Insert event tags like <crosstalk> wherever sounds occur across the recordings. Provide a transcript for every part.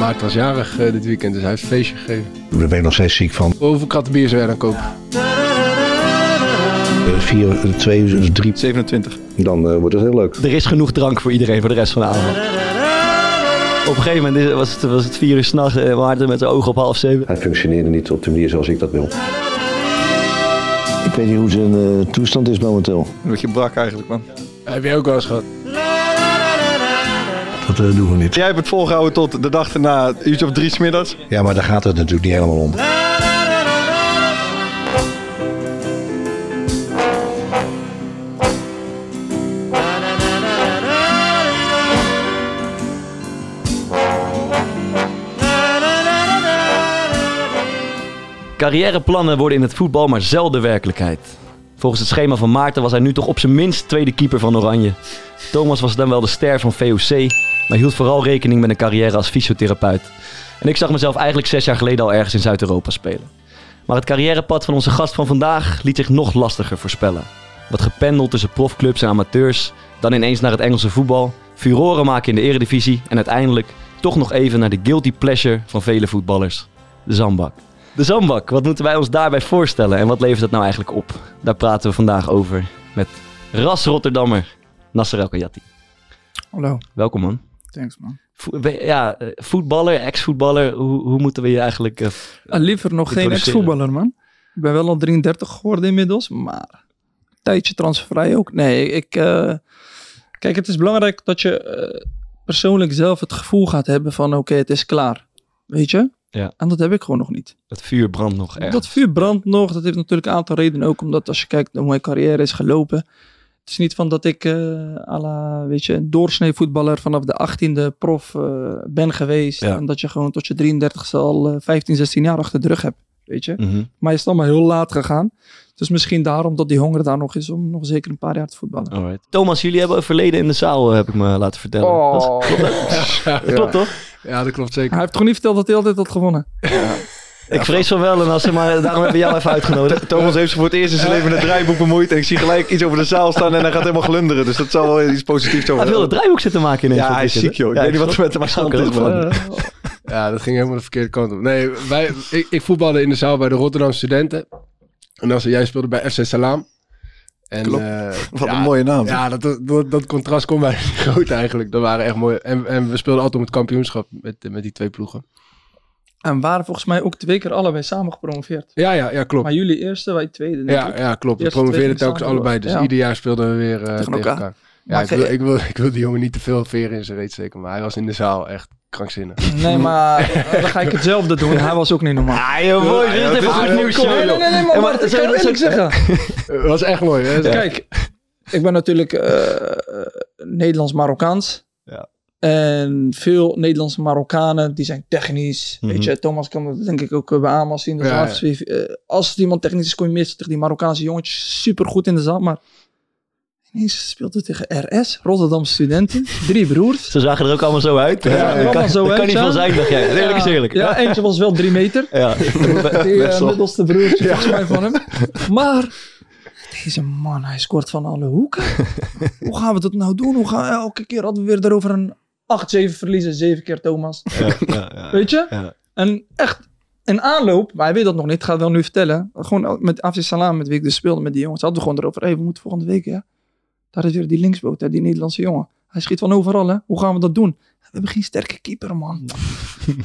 Maarten was jarig eh, dit weekend, dus hij heeft een feestje gegeven. Daar ben ik nog steeds ziek van. Hoeveel kratten bier zou jij dan kopen? Eh, vier, eh, twee, drie. 27. Dan eh, wordt het heel leuk. Er is genoeg drank voor iedereen voor de rest van de avond. Op een gegeven moment was het, was het vier uur s'nachts en Maarten met zijn ogen op half zeven. Hij functioneerde niet op de manier zoals ik dat wil. Ik weet niet hoe zijn eh, toestand is momenteel. Een beetje brak eigenlijk, man. Heb jij ook wel eens gehad? Eh, doen we niet. Jij hebt het volgehouden tot de dag erna, uurtje of drie 's middags. Ja, maar daar gaat het natuurlijk niet helemaal om. Carrièreplannen worden in het voetbal maar zelden werkelijkheid. Volgens het schema van Maarten was hij nu toch op zijn minst tweede keeper van Oranje. Thomas was dan wel de ster van VOC, maar hield vooral rekening met een carrière als fysiotherapeut. En ik zag mezelf eigenlijk zes jaar geleden al ergens in Zuid-Europa spelen. Maar het carrièrepad van onze gast van vandaag liet zich nog lastiger voorspellen. Wat gependeld tussen profclubs en amateurs, dan ineens naar het Engelse voetbal, furoren maken in de eredivisie en uiteindelijk toch nog even naar de guilty pleasure van vele voetballers, de zandbak. De zandbak, wat moeten wij ons daarbij voorstellen en wat levert dat nou eigenlijk op? Daar praten we vandaag over met ras Rotterdammer Nasser El Kayati. Hallo, Welkom man. thanks man. Vo- ja, eh, voetballer, ex-voetballer, hoe, hoe moeten we je eigenlijk... eh, Ah, liever nog geen ex-voetballer man. Ik ben wel al 33 geworden inmiddels, maar een tijdje transfervrij ook. Nee, ik... eh, kijk, het is belangrijk dat je eh, persoonlijk zelf het gevoel gaat hebben van oké, het is klaar. Weet je? Ja. En dat heb ik gewoon nog niet. het vuur brandt nog erg. Dat vuur brandt nog. Dat heeft natuurlijk een aantal redenen ook. Omdat als je kijkt naar hoe mijn carrière is gelopen. Het is niet van dat ik, eh à la, weet je, een doorsnee voetballer vanaf de 18e prof eh, ben geweest. Ja. En dat je gewoon tot je 33ste al eh, 15, 16 jaar achter de rug hebt. Weet je. Mhm. Maar je is allemaal heel laat gegaan. Dus misschien daarom dat die honger daar nog is om nog zeker een paar jaar te voetballen. Alright. Thomas, jullie hebben een verleden in de zaal, eh, heb ik me laten vertellen. Dat, is- <laughs> Ja, dat klopt toch? Ja, dat klopt zeker. Hij heeft toch niet verteld dat hij altijd had gewonnen? <laughs> ik vrees van wel, en als ze maar daarom hebben we jou even uitgenodigd. <laughs> Thomas heeft zich voor het eerst in zijn leven met het draaiboek bemoeid. En ik zie gelijk iets over de zaal staan en hij gaat helemaal glunderen. Dus dat zal wel iets positiefs Hij over wil het draaiboek zitten maken ineens. Ja, hij is ziek joh. Ik Ja, weet niet wat er met hem aan de is. man. <laughs> Ja, dat ging helemaal de verkeerde kant op. Nee, wij, ik, ik voetbalde in de zaal bij de Rotterdam Studenten. En als jij speelde bij FC Salaam. En, Klopt. eh, Wat ja, een mooie naam. Ja, dat, dat, dat contrast kon mij niet <laughs> groot eigenlijk. Dat waren echt mooi. En, en we speelden altijd om het kampioenschap met, met die twee ploegen. En waren volgens mij ook twee keer allebei samen gepromoveerd. Ja, ja, ja klopt. Maar jullie eerste, wij tweede. Ja, ja, klopt. We promoveerden telkens allebei. Dus Ja. ieder jaar speelden we weer eh, tegen, elkaar. elkaar. Ja, ik wil, ik, wil, ik wil die jongen niet te veel veren in zijn reet steken. Maar hij was in de zaal echt krankzinnig. Nee, <laughs> maar dan ga ik hetzelfde doen. Hij was ook niet normaal. Ah, joh, boy, dit is Ja, even goed nieuws. Nee, nee, nee, maar, maar maar ik kan zeggen. Het <laughs> was echt mooi. Hè? Kijk, ik ben natuurlijk eh, Nederlands-Marokkaans. Ja. En veel Nederlandse Marokkanen, die zijn technisch. Mhm. Weet je, Thomas kan dat denk ik ook eh, bij Amas zien. Dus Ja, als, als iemand technisch is, kom je meestal tegen die Marokkaanse jongetjes super goed in de zaal. Maar ineens speelt het tegen RS, Rotterdam Studenten. Drie broers. Ze zagen er ook allemaal zo uit. Ja, kan, zo dat kan niet veel zijn, dacht jij. Eerlijk is eerlijk. Ja, eentje was wel drie meter. Ja. <laughs> Die Best eh, middelste broertje volgens mij van hem. Maar deze man, hij scoort van alle hoeken. <laughs> Hoe gaan we dat nou doen? Hoe gaan, elke keer hadden we weer erover een 8-7 verliezen. Zeven keer Thomas. Ja, ja, ja. Weet je? Ja. En echt een aanloop, maar hij weet dat nog niet. Ik ga het wel nu vertellen. Gewoon met AFC Salam, met wie ik dus speelde met die jongens. Hadden we gewoon erover. Hey, we moeten volgende week, ja. Daar is weer die linksboot, hè, die Nederlandse jongen. Hij schiet van overal, hè. Hoe gaan we dat doen? We hebben geen sterke keeper, man. <laughs>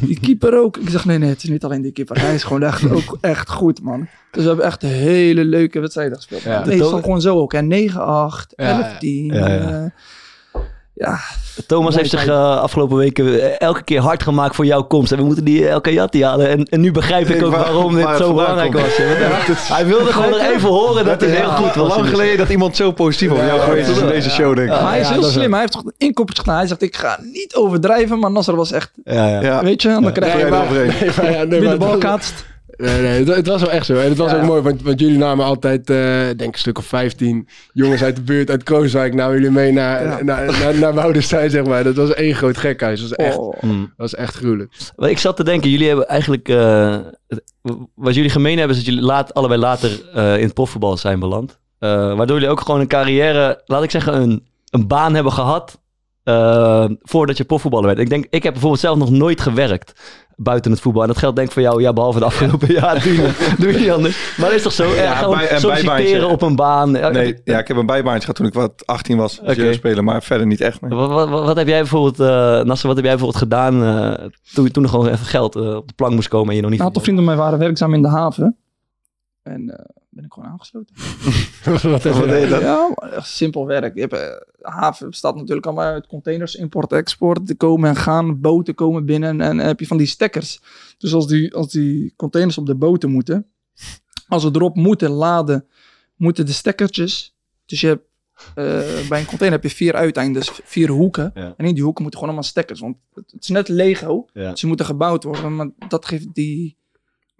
Die keeper ook. Ik zeg, nee, nee, het is niet alleen die keeper. Hij is gewoon echt, ook echt goed, man. Dus we hebben echt een hele leuke wedstrijden gespeeld. Ja. Ja. Meestal gewoon zo ook, hè. 9-8, 11-10. Ja, Ja, ja. Ja, ja. Thomas heeft zich eh, afgelopen weken eh, elke keer hard gemaakt voor jouw komst. En we moeten die El Kayati halen. En, en nu begrijp ik ook waar- waarom dit waar zo belangrijk komt. was. Hij wilde gewoon nog even horen dat het heel goed was. Lang geleden dat iemand zo positief over jou Ja, geweest is in ja. deze show, denk ik. Maar hij is ja, heel slim. Hij heeft toch een inkoppertje gedaan. Hij zegt, ik ga niet overdrijven. Maar Nasser was echt, Ja, ja. Ja. weet je, dan krijg je Nee, wel maar- overheen. nee, <laughs> maar ja, nee, maar de bal kaatst. Nee, nee, het, het was wel echt zo. En het was Ja. ook mooi, want, want jullie namen altijd, eh denk ik, een stuk of 15 jongens uit de buurt, uit Krooswijk, namen jullie mee naar, Ja. naar, naar, naar Woudenstein, zeg maar. Dat was één groot gekhuis. Dat was echt, Oh. Hmm. dat was echt gruwelijk. Maar Ik zat te denken, jullie hebben eigenlijk... eh, wat jullie gemeen hebben is dat jullie laat, allebei later eh, in het profvoetbal zijn beland. Eh, waardoor jullie ook gewoon een carrière, laat ik zeggen, een, een baan hebben gehad eh, voordat je profvoetballer werd. Ik denk, ik heb bijvoorbeeld zelf nog nooit gewerkt buiten het voetbal. En dat geldt denk ik voor jou, ja, behalve de afgelopen jaar. Doe je, <laughs> doe je niet anders. Maar dat is toch zo? Ja, Ja, gewoon bij- een solliciteren bijbaantje. op een baan. Ja, Nee, ja, ik heb een bijbaantje gehad toen ik wat 18 was. Als Oké. spelen, maar verder niet echt. nee. Wat, wat, wat, wat heb jij bijvoorbeeld, eh Nasser, wat heb jij bijvoorbeeld gedaan eh, toen, toen er gewoon even geld eh, op de plank moest komen en je nog niet... Een aantal vrienden van mij waren werkzaam in de haven. En eh, ben ik gewoon aangesloten. <laughs> <laughs> Wat? Ja, simpel werk. Je hebt, eh, haven bestaat natuurlijk allemaal uit containers, import, export. Die komen en gaan, boten komen binnen en, heb je van die stekkers. Dus als die, als die containers op de boten moeten, als ze erop moeten laden, moeten de stekkertjes. Dus je hebt, eh, bij een container heb je vier uiteindes, vier hoeken. Ja. En in die hoeken moeten gewoon allemaal stekkers. Want het, het is net Lego. Ja. Dus ze moeten gebouwd worden. Maar dat geeft die...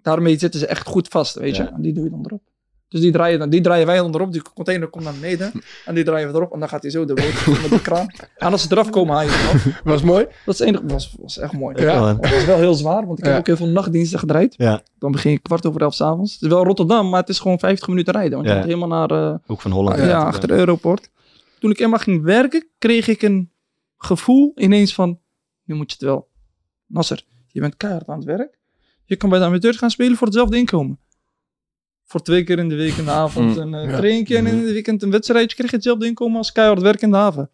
Daarmee zitten ze echt goed vast, weet je. En die doe je dan erop. Dus die draaien, dan, die draaien wij dan erop. Die container komt naar beneden. En die draaien we erop. En dan gaat hij zo de boot <laughs> met de kraan. En als ze eraf komen, haal je het eraf. <laughs> Was mooi? Dat is het enige. was, was echt mooi. Ja. Het was wel heel zwaar. Want ik heb ook heel veel nachtdiensten gedraaid. Ja. Dan begin je kwart over elf s'avonds. Het is wel Rotterdam, maar het is gewoon 50 minuten rijden. Want je Ja. gaat helemaal naar... eh, Hoek van Holland. ja, achter de Europort. Toen ik eenmaal ging werken, kreeg ik een gevoel ineens van, nu moet je het wel. Nasser, je bent keihard aan het werk. Je kan bij de amateurs gaan spelen voor hetzelfde inkomen. Voor twee keer in de week in de avond Mm, een uh, ja. traintje en in het weekend een wedstrijdje. Kreeg je hetzelfde inkomen als keihard werk in de haven.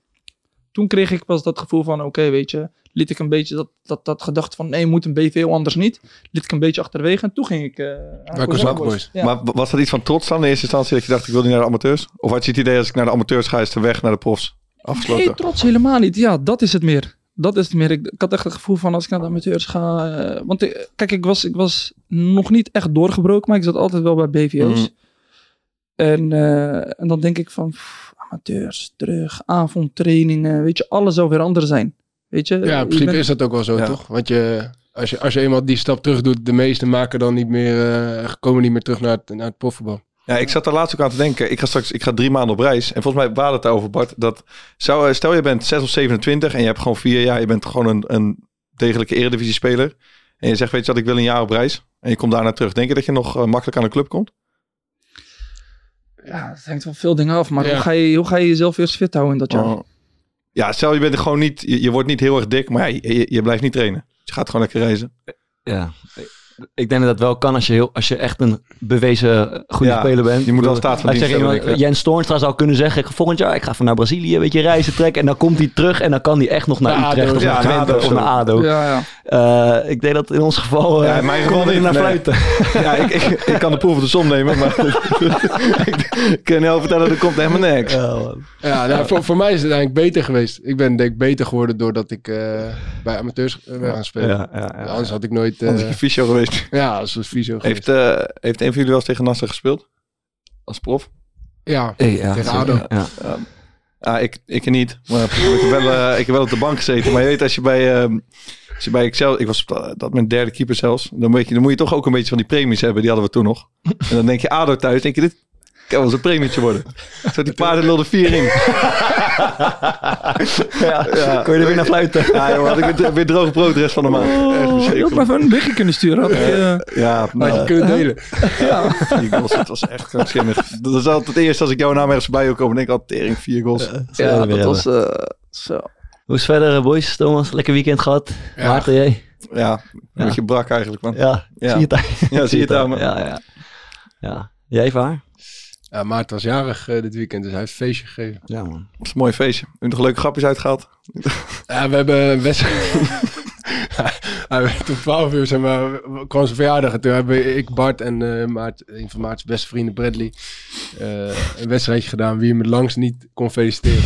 Toen kreeg ik pas dat gevoel van, oké, weet je, liet ik een beetje dat, dat, dat gedachte van, nee, moet een BVO anders niet. Liet ik een beetje achterwege en toen ging ik... eh Boys. Ja. Maar was dat iets van trots dan in eerste instantie dat je dacht ik wil niet naar de amateurs? Of had je het idee als ik naar de amateurs ga is de weg naar de profs afgesloten? Nee, trots helemaal niet. Ja, dat is het meer. Dat is het meer. Ik, ik had echt het gevoel van als ik naar de amateurs ga. eh, want ik- kijk, ik was, ik was nog niet echt doorgebroken, maar ik zat altijd wel bij BVO's. Mhm. En, eh, en dan denk ik van pff, amateurs, terug, avondtrainingen. Weet je, alles zou weer anders zijn. Weet je, Ja, in principe bent- is dat ook wel zo, Ja. toch? Want je, als, je, als je eenmaal die stap terug doet, de meesten maken dan niet meer, eh, komen niet meer terug naar het, naar het profvoetbal. Ja, ik zat daar laatst ook aan te denken. Ik ga straks ik ga drie maanden op reis. En volgens mij waren het daarover, Bart. Dat zou, eh, stel je bent 6 of 27 en je hebt gewoon vier jaar. Je bent gewoon een, een degelijke eredivisie speler. En je zegt, weet je wat, ik wil een jaar op reis. En je komt daarna terug. Denk je dat je nog eh, makkelijk aan de club komt? Ja, het hangt van veel dingen af. Maar Ja. hoe, ga je, hoe ga je jezelf eerst fit houden in dat jaar? Oh. Ja, stel je bent er gewoon niet, je, je wordt niet heel erg dik, maar ja, je, je blijft niet trainen. Je gaat gewoon lekker reizen. Ja. Ik denk dat dat wel kan als je, heel, als je echt een bewezen goede Ja, speler bent. je moet wel staat van als je dienst iemand- Jens Toornstra zou kunnen zeggen, ik ga volgend jaar, ik ga van naar Brazilië, een beetje reizen trekken. En dan komt hij terug en dan kan hij echt nog naar Naar Utrecht ADO, of ja, naar Twente ADO of naar ADO. Ja, Eh, ik denk dat in ons geval, eh Ja, in mijn geval niet, naar nee. fluiten. <laughs> Ja, ik, ik, ik kan de proef op de som nemen, maar <laughs> ik, kan jou vertellen, er komt helemaal niks. Ja. Ja, nou, voor, voor mij is het eigenlijk beter geweest. Ik ben denk ik beter geworden doordat ik eh, bij amateurs eh, ben gaan spelen. Ja, ja, ja. Anders had ik nooit... eh, je fysio geweest. ja, als visio geweest. Heeft, eh, heeft een van jullie wel eens tegen Nasser gespeeld? Als prof? ja, Hey, ja, Tegen. ADO. Ja. Ah, ik, ik niet. Maar ik, heb wel, eh, ik heb wel op de bank gezeten. Maar je weet, als je bij, ehm, als je bij Excel... Ik was dat dat mijn derde keeper zelfs. Dan, weet je, dan moet je toch ook een beetje van die premies hebben. Die hadden we toen nog. En dan denk je ADO thuis. denk je, dit kan wel eens een premietje worden. Zo die paarden lulden vier in. Ja, Kon je er weer naar fluiten? Ja, joh, had ik weer, weer droog brood de rest van de maand. Echt Oh, je had verschrikkelijk. maar even een berichtje kunnen sturen. Had ik, eh, Ja, je nou, kunnen delen. vier goals. Het was echt krankzinnig. Dat is altijd het eerste als ik jouw naam ergens bij wil komen. denk ik altijd tering, vier goals. ja, dat was eh, zo. Hoe is het verder, eh, boys? Thomas, lekker weekend gehad. Ja. Maarten, jij? Ja, een beetje brak eigenlijk, man. Ja, Ja. zie je het aan? <laughs> Ja, zie je het aan me. Ja, ja. ja. Jij, Vaar? Ja, Maarten was jarig eh, dit weekend, dus hij heeft een feestje gegeven. Ja, man. Dat is een mooi feestje. Heb je nog leuke grapjes uitgehaald? Ja, we hebben een wedstrijd. <laughs> <laughs> Hij werd om 12 uur zeg maar, kwam zijn verjaardag. En toen hebben ik, Bart en eh Maart, een van Maart's beste vrienden, Bradley, eh, een wedstrijdje gedaan wie hem het langst niet kon feliciteren.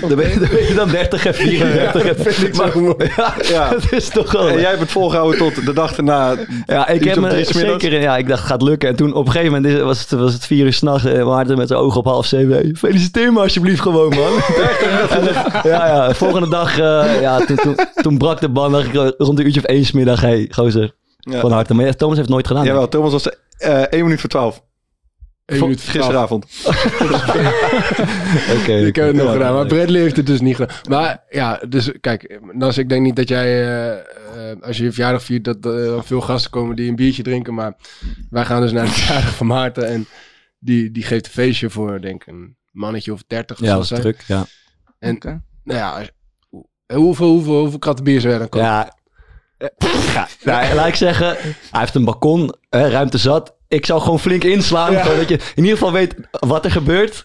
Dan ben je, dan, ben je dan 30 en 34. Ja, dat vind ik zo Maar- mooi. <laughs> Ja, Ja. dat is toch wel... En jij hebt het volgehouden tot de dag erna. Ja, ik heb me zeker... Ja, ik dacht, het gaat lukken. En toen op een gegeven moment was het, was het vier uur s'nachts. En Maarten met zijn ogen op half zeven. Hey, feliciteer me alsjeblieft gewoon, man. <laughs> En, eh, ja, ja. Volgende dag... eh, ja, toen, toen, toen brak de band. dacht ik, eh, rond een uurtje of één 's middag. Hey, gozer. Ja. Van harte. Maar ja, Thomas heeft het nooit gedaan. Jawel, Thomas was eh 1 minuut voor 12. Eén minuut. Gisteravond. <laughs> Oké. Ik heb het nog Ja, gedaan, maar. Bradley heeft het dus niet gedaan. Maar ja, dus kijk, Nas, ik denk niet dat jij, eh, eh, als je je verjaardag viert, dat er veel gasten komen die een biertje drinken. Maar wij gaan dus naar de <laughs> verjaardag van Maarten en die, die geeft een feestje voor, denk ik, een mannetje of dertig. of Ja, zijn. druk. Ja. En Oké. nou ja, hoeveel, hoeveel, hoeveel kratten bier zou jij dan? Ja. ja. Nou, laat ik zeggen, hij heeft een balkon, hè, ruimte zat. Ik zou gewoon flink inslaan. Ja. Zodat je in ieder geval weet wat er gebeurt.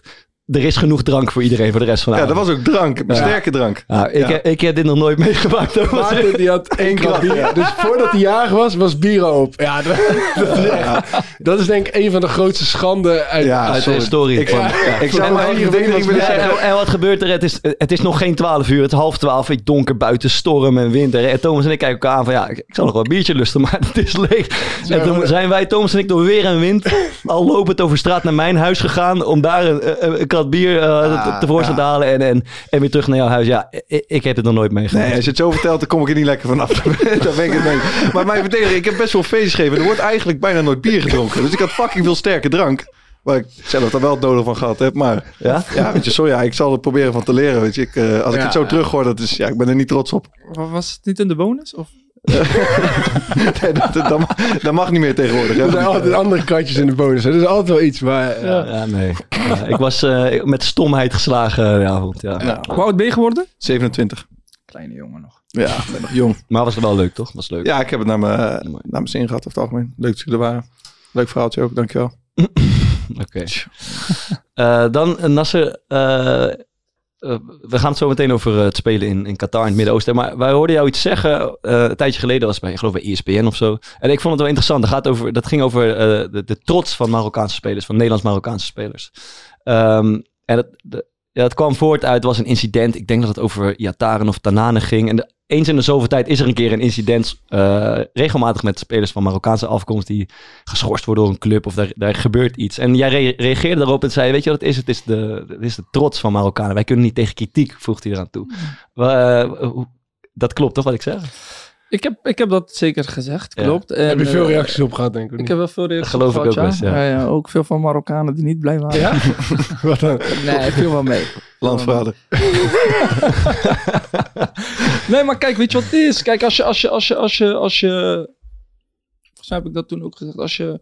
Er is genoeg drank voor iedereen voor de rest van de Ja, dat was ook drank. Sterke drank. Ja, ik, Ja. Ik heb dit nog nooit <laughs> meegemaakt. Maarten die had <laughs> één krat bier. Dus voordat hij jarig was, was bier op. Ja, dat, <laughs> dat is echt, dat is denk ik een van de grootste schanden uit, Ja, Uit de historie. Ik, van- ik zou hier verdediging willen zeggen. en, en wat gebeurt er? Het is, het is nog geen 12 uur, het is half 12, het donker buiten, storm en winter. En Thomas en ik kijken elkaar aan van ja, ik, ik zal nog wel een biertje lusten, maar het is leeg. En toen zijn wij, Thomas en ik, door weer en wind, al lopend over straat naar mijn huis gegaan om daar een, een, een krat bier eh, te- tevoorschijn te halen en, en, en weer terug naar jouw huis. Ja, ik, ik heb het nog nooit meegemaakt. Nee, als je het zo vertelt, dan kom ik er niet lekker vanaf. <laughs> Daar ben ik het mee. Maar mijn verdediger, ik heb best wel feestjes gegeven. Er wordt eigenlijk bijna nooit bier gedronken. Dus ik had fucking veel sterke drank. Waar ik zelf er wel het nodig van gehad heb. Maar Ja? ja, weet je, sorry, ja, ik zal het proberen van te leren. Weet je. Ik, eh, als ik het zo ja. terug hoor, dat is, ja, ik ben er niet trots op. Wa- Was het niet in de bonus? Of? <laughs> Nee, dat, dat, dat mag, dat mag niet meer tegenwoordig. Hè? Er zijn altijd andere kratjes in de bonus. hè. Er is altijd wel iets. Maar, ja. Ja, nee. Ja, ik was eh, met stomheid geslagen de avond, ja. Ja. Hoe oud ben je geworden? 27. Kleine jongen nog. Ja, ik ben nog jong. Maar was wel leuk, toch? Was leuk. Ja, ik heb het naar mijn, naar mijn zin gehad over het algemeen. Leuk dat jullie er waren. Leuk verhaaltje ook, dankjewel. <clears throat> Oké. <clears throat> Eh, dan, eh, Nasser, eh, eh, we gaan het zo meteen over eh, het spelen in, in Qatar in het Midden-Oosten. Maar wij hoorden jou iets zeggen, eh, een tijdje geleden was bij, ik geloof bij ESPN of zo. En ik vond het wel interessant. Dat, gaat over, dat ging over de, de trots van Marokkaanse spelers, van Nederlands-Marokkaanse spelers. Ehm, en de, ja, het kwam voort uit, was een incident. Ik denk dat het over Iataren of Tanane ging. En de, eens in de zoveel tijd is er een keer een incident, eh, regelmatig met spelers van Marokkaanse afkomst die geschorst worden door een club of daar, daar gebeurt iets. En jij re- reageerde daarop en zei, weet je wat het is? Het is de, het is de trots van Marokkanen. Wij kunnen niet tegen kritiek, voegde hij eraan toe. Eh, dat klopt toch wat ik zeg? Ik heb, ik heb dat zeker gezegd, Ja. klopt. En, Heb je veel eh, reacties op gehad, denk ik? Ik heb wel veel reacties geloof ik gehad, ook best, ja. ja. ja, Ook veel van Marokkanen die niet blij waren. Ja? <laughs> Wat dan? Nee, viel wel mee. Landverrader. <laughs> Nee, maar kijk, weet je wat het is? Kijk, als je, als je, als je, als je, als je... Volgens mij heb ik dat toen ook gezegd. Als je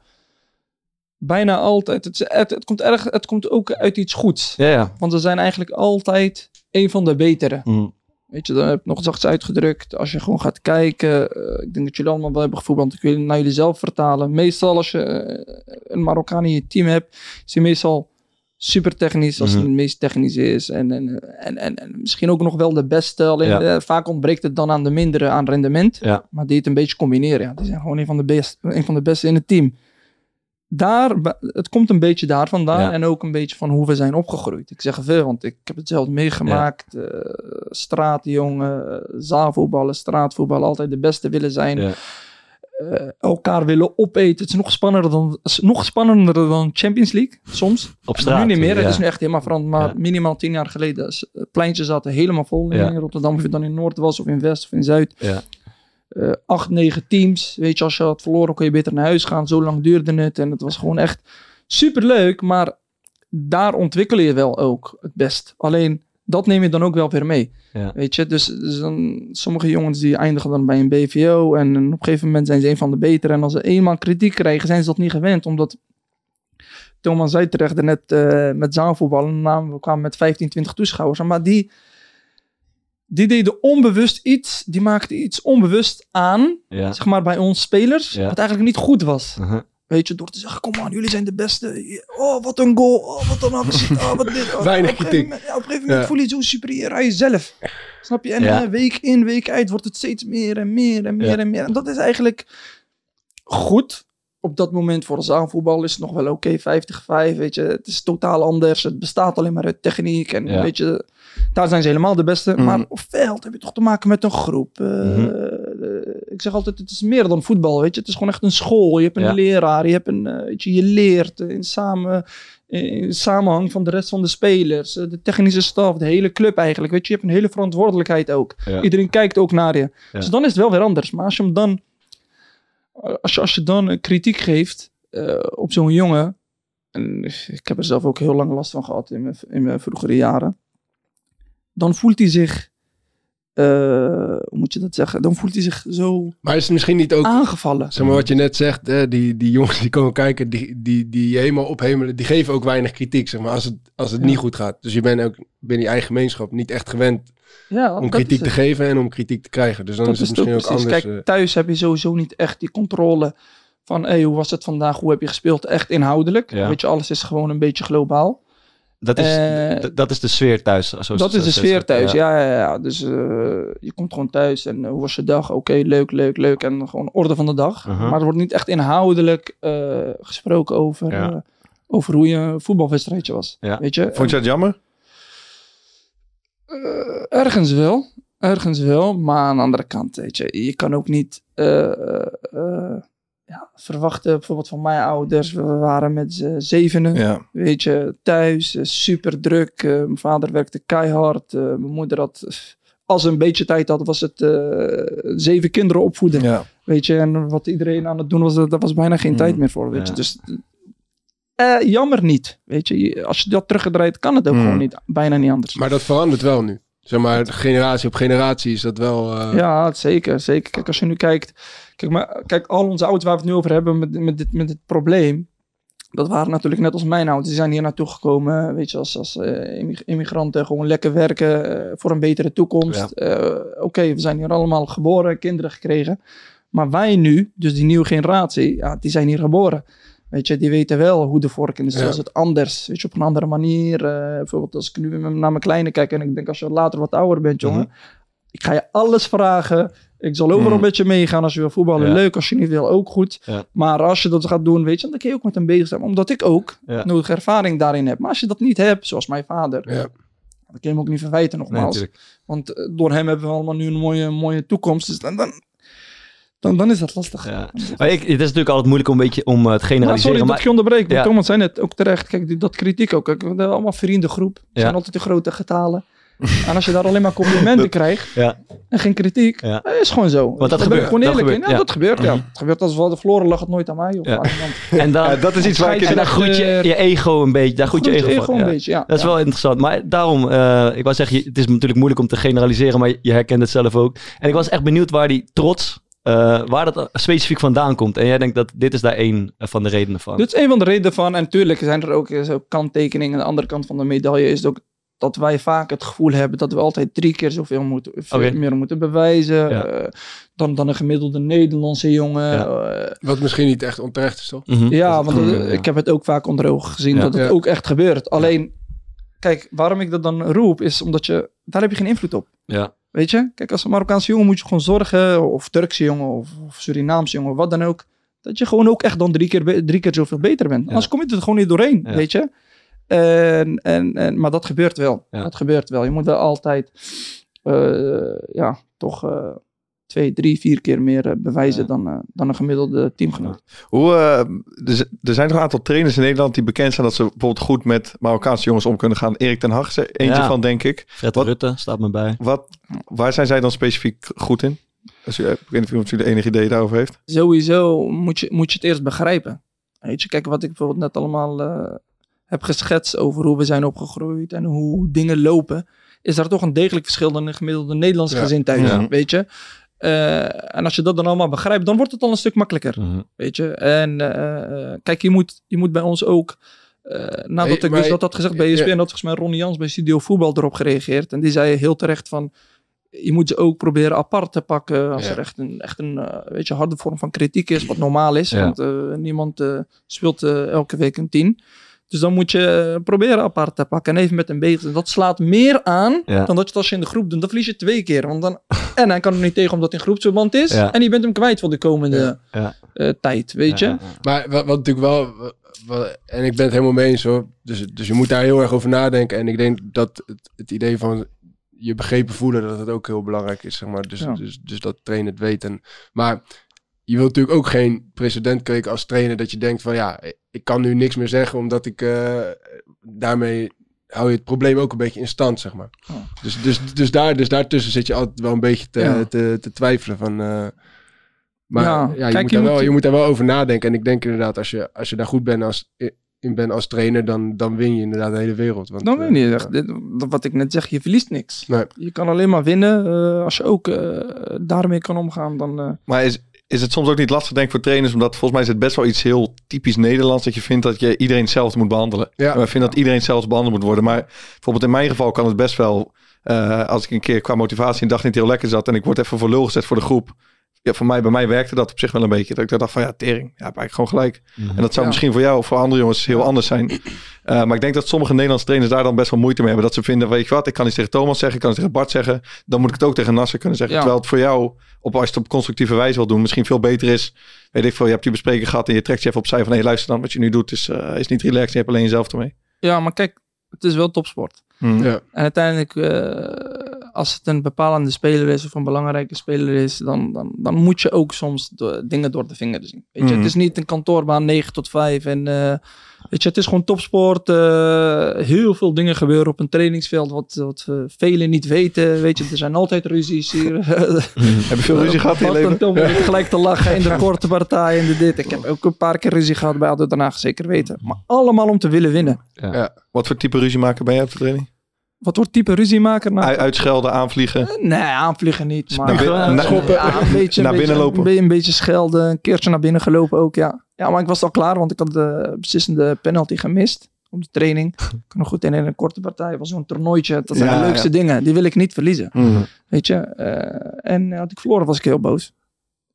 bijna altijd... Het, het, het, komt, erg, het komt ook uit iets goeds. Ja, ja. Want we zijn eigenlijk altijd een van de betere. Mm. Weet je, dan heb ik nog zachts uitgedrukt. Als je gewoon gaat kijken. eh, ik denk dat jullie allemaal wel hebben gevoetbald. Ik wil naar jullie zelf vertalen. Meestal als je eh, een Marokkaan in je team hebt. Is hij meestal super technisch. Als Mhm. hij het meest technisch is. En, en, en, en, en misschien ook nog wel de beste. Alleen Ja. eh, vaak ontbreekt het dan aan de mindere aan rendement. Ja. Maar die het een beetje combineren. Ja, die zijn gewoon een van de, best, een van de beste in het team. Daar, het komt een beetje daar vandaan. Ja. En ook een beetje van hoe we zijn opgegroeid. Ik zeg er veel, want ik heb het zelf meegemaakt. eh, straatjongen, eh, zaalvoetballen, straatvoetballen. Altijd de beste willen zijn. Ja. eh, elkaar willen opeten. Het is nog spannender dan, nog spannender dan Champions League, soms. Op straat. nu niet meer, het is nu echt helemaal veranderd. Maar minimaal tien jaar geleden, is- het pleintje zaten helemaal vol in. Rotterdam. Of je dan in Noord was, of in West, of in Zuid. Eh, acht, negen teams. Weet je, als je had verloren, kon je beter naar huis gaan. Zo lang duurde het. En het was gewoon echt super leuk. Maar daar ontwikkel je wel ook het best. Alleen dat neem je dan ook wel weer mee. Ja. Weet je, dus, dus dan, sommige jongens die eindigen dan bij een BVO. En op een gegeven moment zijn ze een van de betere. En als ze eenmaal kritiek krijgen, zijn ze dat niet gewend. Omdat Thomas zei terecht net eh, met zaalvoetballen. Nou, we kwamen met 15, 20 toeschouwers. Maar die, die deden onbewust iets. Die maakten iets onbewust aan. Ja. Zeg maar bij ons spelers. Ja. Wat eigenlijk niet goed was. Uh-huh. Weet je, door te zeggen, kom aan, jullie zijn de beste. Oh, wat een goal. Oh, wat een actie. Oh, wat dit. Oh, Weinig op een gegeven kritiek. moment- ja, op een gegeven moment Ja. voel je je zo superieur aan jezelf. Snap je? En Ja. eh, week in, week uit wordt het steeds meer en meer en meer Ja. en meer. En dat is eigenlijk goed. Op dat moment voor zaalvoetbal is het nog wel oké, 50-5. Weet je, het is totaal anders. Het bestaat alleen maar uit techniek. En Ja. weet je, daar zijn ze helemaal de beste. Mhm. Maar op veld heb je toch te maken met een groep. Eh, Mhm. eh, ik zeg altijd, het is meer dan voetbal. Weet je, het is gewoon echt een school. Je hebt een Ja. leraar. Je, hebt een, eh, weet je, je leert in, samen, in samenhang van de rest van de spelers. de technische staf, de hele club eigenlijk. Weet je, je hebt een hele verantwoordelijkheid ook. Ja. Iedereen kijkt ook naar je. Dus dan is het wel weer anders. Maar als je hem dan, als je, als je dan eh, kritiek geeft eh, op zo'n jongen. En ik heb er zelf ook heel lang last van gehad in mijn, in mijn vroegere jaren. Dan voelt hij zich eh, hoe moet je dat zeggen? Dan voelt hij zich zo Maar is het misschien niet ook, aangevallen. zeg maar wat je net zegt, hè, die, die jongens die komen kijken, die, die, die helemaal ophemelen, die geven ook weinig kritiek, zeg maar, als het, als het Ja. niet goed gaat. Dus je bent ook binnen je eigen gemeenschap niet echt gewend Ja, om kritiek te geven en om kritiek te krijgen. Dus dan Dat is het is misschien ook precies. anders. Kijk, eh, thuis heb je sowieso niet echt die controle van hey, hoe was het vandaag, hoe heb je gespeeld, echt inhoudelijk. Ja. Weet je, alles is gewoon een beetje globaal. Dat is, Eh, dat is de sfeer thuis. Zo, dat zo- is de zo- sfeer thuis, ja. ja. ja, ja. Dus eh, je komt gewoon thuis en eh, hoe was je dag? Oké, leuk, leuk, leuk. En gewoon orde van de dag. Mhm. Maar er wordt niet echt inhoudelijk eh, gesproken over, Ja. over hoe je een voetbalwedstrijdje was. Ja. Weet je? Vond je dat jammer? Eh, ergens wel. Ergens wel. Maar aan de andere kant, weet je, je kan ook niet eh, eh, eh, ja, verwachten, bijvoorbeeld van mijn ouders. We waren met z'n zevenen, Ja. weet je, thuis. eh, super druk. Eh, mijn vader werkte keihard. Eh, mijn moeder had, als ze een beetje tijd had, was het eh, zeven kinderen opvoeden. ja. Weet je, en wat iedereen aan het doen was, daar was bijna geen Mhm. tijd meer voor. Weet Ja. je, dus eh, jammer niet. Weet je, als je dat teruggedraaid, kan het ook Mhm. gewoon niet, bijna niet anders. Maar dat verandert wel nu. Zeg maar, generatie op generatie is dat wel... eh, Ja, zeker, zeker. Kijk, als je nu kijkt, kijk, maar, kijk al onze ouders waar we het nu over hebben met, met, dit, met dit probleem, dat waren natuurlijk net als mijn ouders. Die zijn hier naartoe gekomen, weet je, als, als eh, immig- immigranten, gewoon lekker werken eh, voor een betere toekomst. Eh, Oké, we zijn hier allemaal geboren, kinderen gekregen. Maar wij nu, dus die nieuwe generatie, ja, die zijn hier geboren. Weet je, die weten wel hoe de vork in de steel zit. Anders, weet je, op een andere manier. Eh, bijvoorbeeld als ik nu naar mijn kleine kijk en ik denk als je later wat ouder bent, jongen. Ik ga je alles vragen. Ik zal overal Mhm. met je meegaan als je wil voetballen. Ja. Leuk, als je niet wil, ook goed. Ja. Maar als je dat gaat doen, weet je, dan kun je ook met hem bezig zijn. Omdat ik ook Ja. nodige ervaring daarin heb. Maar als je dat niet hebt, zoals mijn vader, dan kun je hem ook niet verwijten nogmaals. Want eh, door hem hebben we allemaal nu een mooie, mooie toekomst. Dus dan, dan, dan, dan is dat lastig. Ja. Maar ik, het is natuurlijk altijd moeilijk om een beetje om eh, te Maar generaliseren. sorry dat maar ik je onderbreek. Maar Ja. Thomas zei net ook terecht. Kijk, die, dat kritiek ook. Kijk, we hebben allemaal vriendengroep. Ja. zijn altijd de grote getalen. en als je daar alleen maar complimenten <laughs> krijgt Ja. en geen kritiek, Ja. eh, is gewoon zo. dat ben ik gebeurt, gewoon dat eerlijk in. gebeurt, Ja, ja. dat gebeurt, ja. Mhm. Het gebeurt als we hadden verloren, lag het nooit aan mij. Of Ja. aan. <laughs> En, dan, Ja, dat is iets waar ik... groet je, je ego een beetje. Daar groet je ego, ego van. een Ja. beetje, ja. Dat is Ja. wel interessant. Maar daarom, eh, ik wou zeggen, je- het is natuurlijk moeilijk om te generaliseren, maar je herkent het zelf ook. En ik was echt benieuwd waar die trots, eh, waar dat specifiek vandaan komt. En jij denkt dat dit is daar één eh, van de redenen van. Dit is een van de redenen van. En natuurlijk zijn er ook eh, zo kanttekeningen. Aan de andere kant van de medaille is het ook dat wij vaak het gevoel hebben dat we altijd drie keer zoveel moeten, veel Oké. meer moeten bewijzen. Ja. eh, dan, dan een gemiddelde Nederlandse jongen. Ja. Wat misschien niet echt onterecht is, toch? Mhm. Ja, want ja. ik heb het ook vaak onder ogen gezien Ja. dat het Ja. ook echt gebeurt. Alleen, kijk, waarom ik dat dan roep, is omdat je, daar heb je geen invloed op. Ja. Weet je? Kijk, als een Marokkaanse jongen moet je gewoon zorgen, of Turkse jongen, of, of Surinaamse jongen, wat dan ook, dat je gewoon ook echt dan drie keer, drie keer zoveel beter bent. Anders kom je er gewoon niet doorheen, weet je? En, en, en, maar dat gebeurt wel. Dat gebeurt wel. Je moet wel altijd, eh, ja, toch eh, twee, drie, vier keer meer eh, bewijzen Ja. dan, eh, dan een gemiddelde teamgenoot. Hoe, eh, er er zijn toch een aantal trainers in Nederland die bekend zijn dat ze bijvoorbeeld goed met Marokkaanse jongens om kunnen gaan. Erik ten Hag is eentje Ja. van, denk ik. Fred Wat- Rutte staat me bij. Wat, waar zijn zij dan specifiek goed in? Als u, ik weet niet of jullie enig idee daarover heeft. sowieso moet je, moet je het eerst begrijpen. Weet je, kijk wat ik bijvoorbeeld net allemaal eh, heb geschetst over hoe we zijn opgegroeid en hoe dingen lopen. Is daar toch een degelijk verschil dan een gemiddelde Nederlandse Ja. gezin thuis, Ja. weet je. Eh, en als je dat dan allemaal begrijpt, dan wordt het al een stuk makkelijker, Mhm. weet je. En eh, eh, kijk, je moet, je moet bij ons ook, eh, nadat Hey, ik dus dat had gezegd bij ja. ESPN, had volgens mij Ronnie Jans bij Studio Voetbal erop gereageerd. En die zei heel terecht van, je moet ze ook proberen apart te pakken als Ja. er echt een, echt een weet je, harde vorm van kritiek is, wat normaal is. Ja. Want eh, niemand eh, speelt elke week een tien. Dus dan moet je proberen apart te pakken en even met hem bezig zijn. Dat slaat meer aan Ja. dan dat je het als je in de groep doet. Dan verlies je twee keer. Want dan, <laughs> en hij kan er niet tegen omdat hij in groepsverband is. Ja. En je bent hem kwijt voor de komende Ja. Ja. eh, tijd, weet je. Ja, ja, Maar wat, wat natuurlijk wel, wat- en ik ben het helemaal mee eens hoor, dus, dus je moet daar heel erg over nadenken. En ik denk dat het, het idee van je begrepen voelen, dat het ook heel belangrijk is, zeg maar. Dus, Ja. dus, dus dat trainen het weten. Maar je wilt natuurlijk ook geen precedent kweken als trainer dat je denkt van ja, ik kan nu niks meer zeggen, omdat ik eh, daarmee hou je het probleem ook een beetje in stand, zeg maar. Ja. Dus, dus, dus, daar, dus daartussen zit je altijd wel een beetje te, Ja. te, te twijfelen van... eh, maar Ja, ja, je, kijk, moet je daar moet- wel, je moet daar wel over nadenken. En ik denk inderdaad, als je, als je daar goed bent als, in ben als trainer, dan, dan win je inderdaad de hele wereld. Want, Dan weet je niet echt. Dit- Wat ik net zeg, je verliest niks. Nee. Je kan alleen maar winnen. eh, als je ook eh, daarmee kan omgaan, dan... eh, Maar is, is het soms ook niet lastig, denk ik, voor trainers? Omdat volgens mij is het best wel iets heel typisch Nederlands. Dat je vindt dat je iedereen hetzelfde moet behandelen. Ja. En wij vinden dat iedereen hetzelfde behandeld moet worden. Maar bijvoorbeeld in mijn geval kan het best wel... eh, als ik een keer qua motivatie een dag niet heel lekker zat... en ik word even voor lul gezet voor de groep... Ja, voor mij, bij mij werkte dat op zich wel een beetje. Dat ik dacht van ja, tering. Ja, heb ik gewoon gelijk. En dat zou Ja. misschien voor jou of voor andere jongens heel anders zijn. Eh, maar ik denk dat sommige Nederlandse trainers daar dan best wel moeite mee hebben. Dat ze vinden, weet je wat, ik kan iets tegen Thomas zeggen, ik kan het tegen Bart zeggen. Dan moet ik het ook tegen Nasser kunnen zeggen. Ja. Terwijl het voor jou, op, als je het op constructieve wijze wil doen, misschien veel beter is. Weet ik veel, je hebt die bespreking gehad en je trekt je even opzij van, hé luister dan, wat je nu doet is, eh, is niet relaxed. Je hebt alleen jezelf ermee. ja, maar kijk, het is wel topsport. Hmm. Ja. En uiteindelijk, eh, als het een bepalende speler is of een belangrijke speler is, dan, dan, dan moet je ook soms de, dingen door de vingers zien. Weet je, Mhm. het is niet een kantoorbaan 9 tot 5 en eh, weet je, het is gewoon topsport. eh, heel veel dingen gebeuren op een trainingsveld wat, wat eh, velen niet weten. Weet je, er zijn altijd ruzies hier. <laughs> Heb je veel ruzie gehad in je leven? Tom beginnen gelijk te lachen in de <laughs> korte partij en de dit. Ik heb ook een paar keer ruzie gehad bij ADO Den Haag, zeker weten. Maar allemaal om te willen winnen. Wat voor type ruzie maken ben jij op de training? Wat wordt type ruziemaker? Nou, U- Uitschelden, aanvliegen. Nee, aanvliegen niet. Maar Naar binnen- Ja, schoppen. ja, een beetje, Naar binnen lopen. Een, be- een beetje schelden. Een keertje naar binnen gelopen ook, ja. Ja, maar ik was al klaar, want ik had de beslissende penalty gemist. Op de training. <laughs> Ik kan nog goed in een korte partij. was zo'n toernooitje. Dat zijn Ja, de leukste dingen. Die wil ik niet verliezen. Hmm. Weet je. Eh, en had ik verloren, was ik heel boos.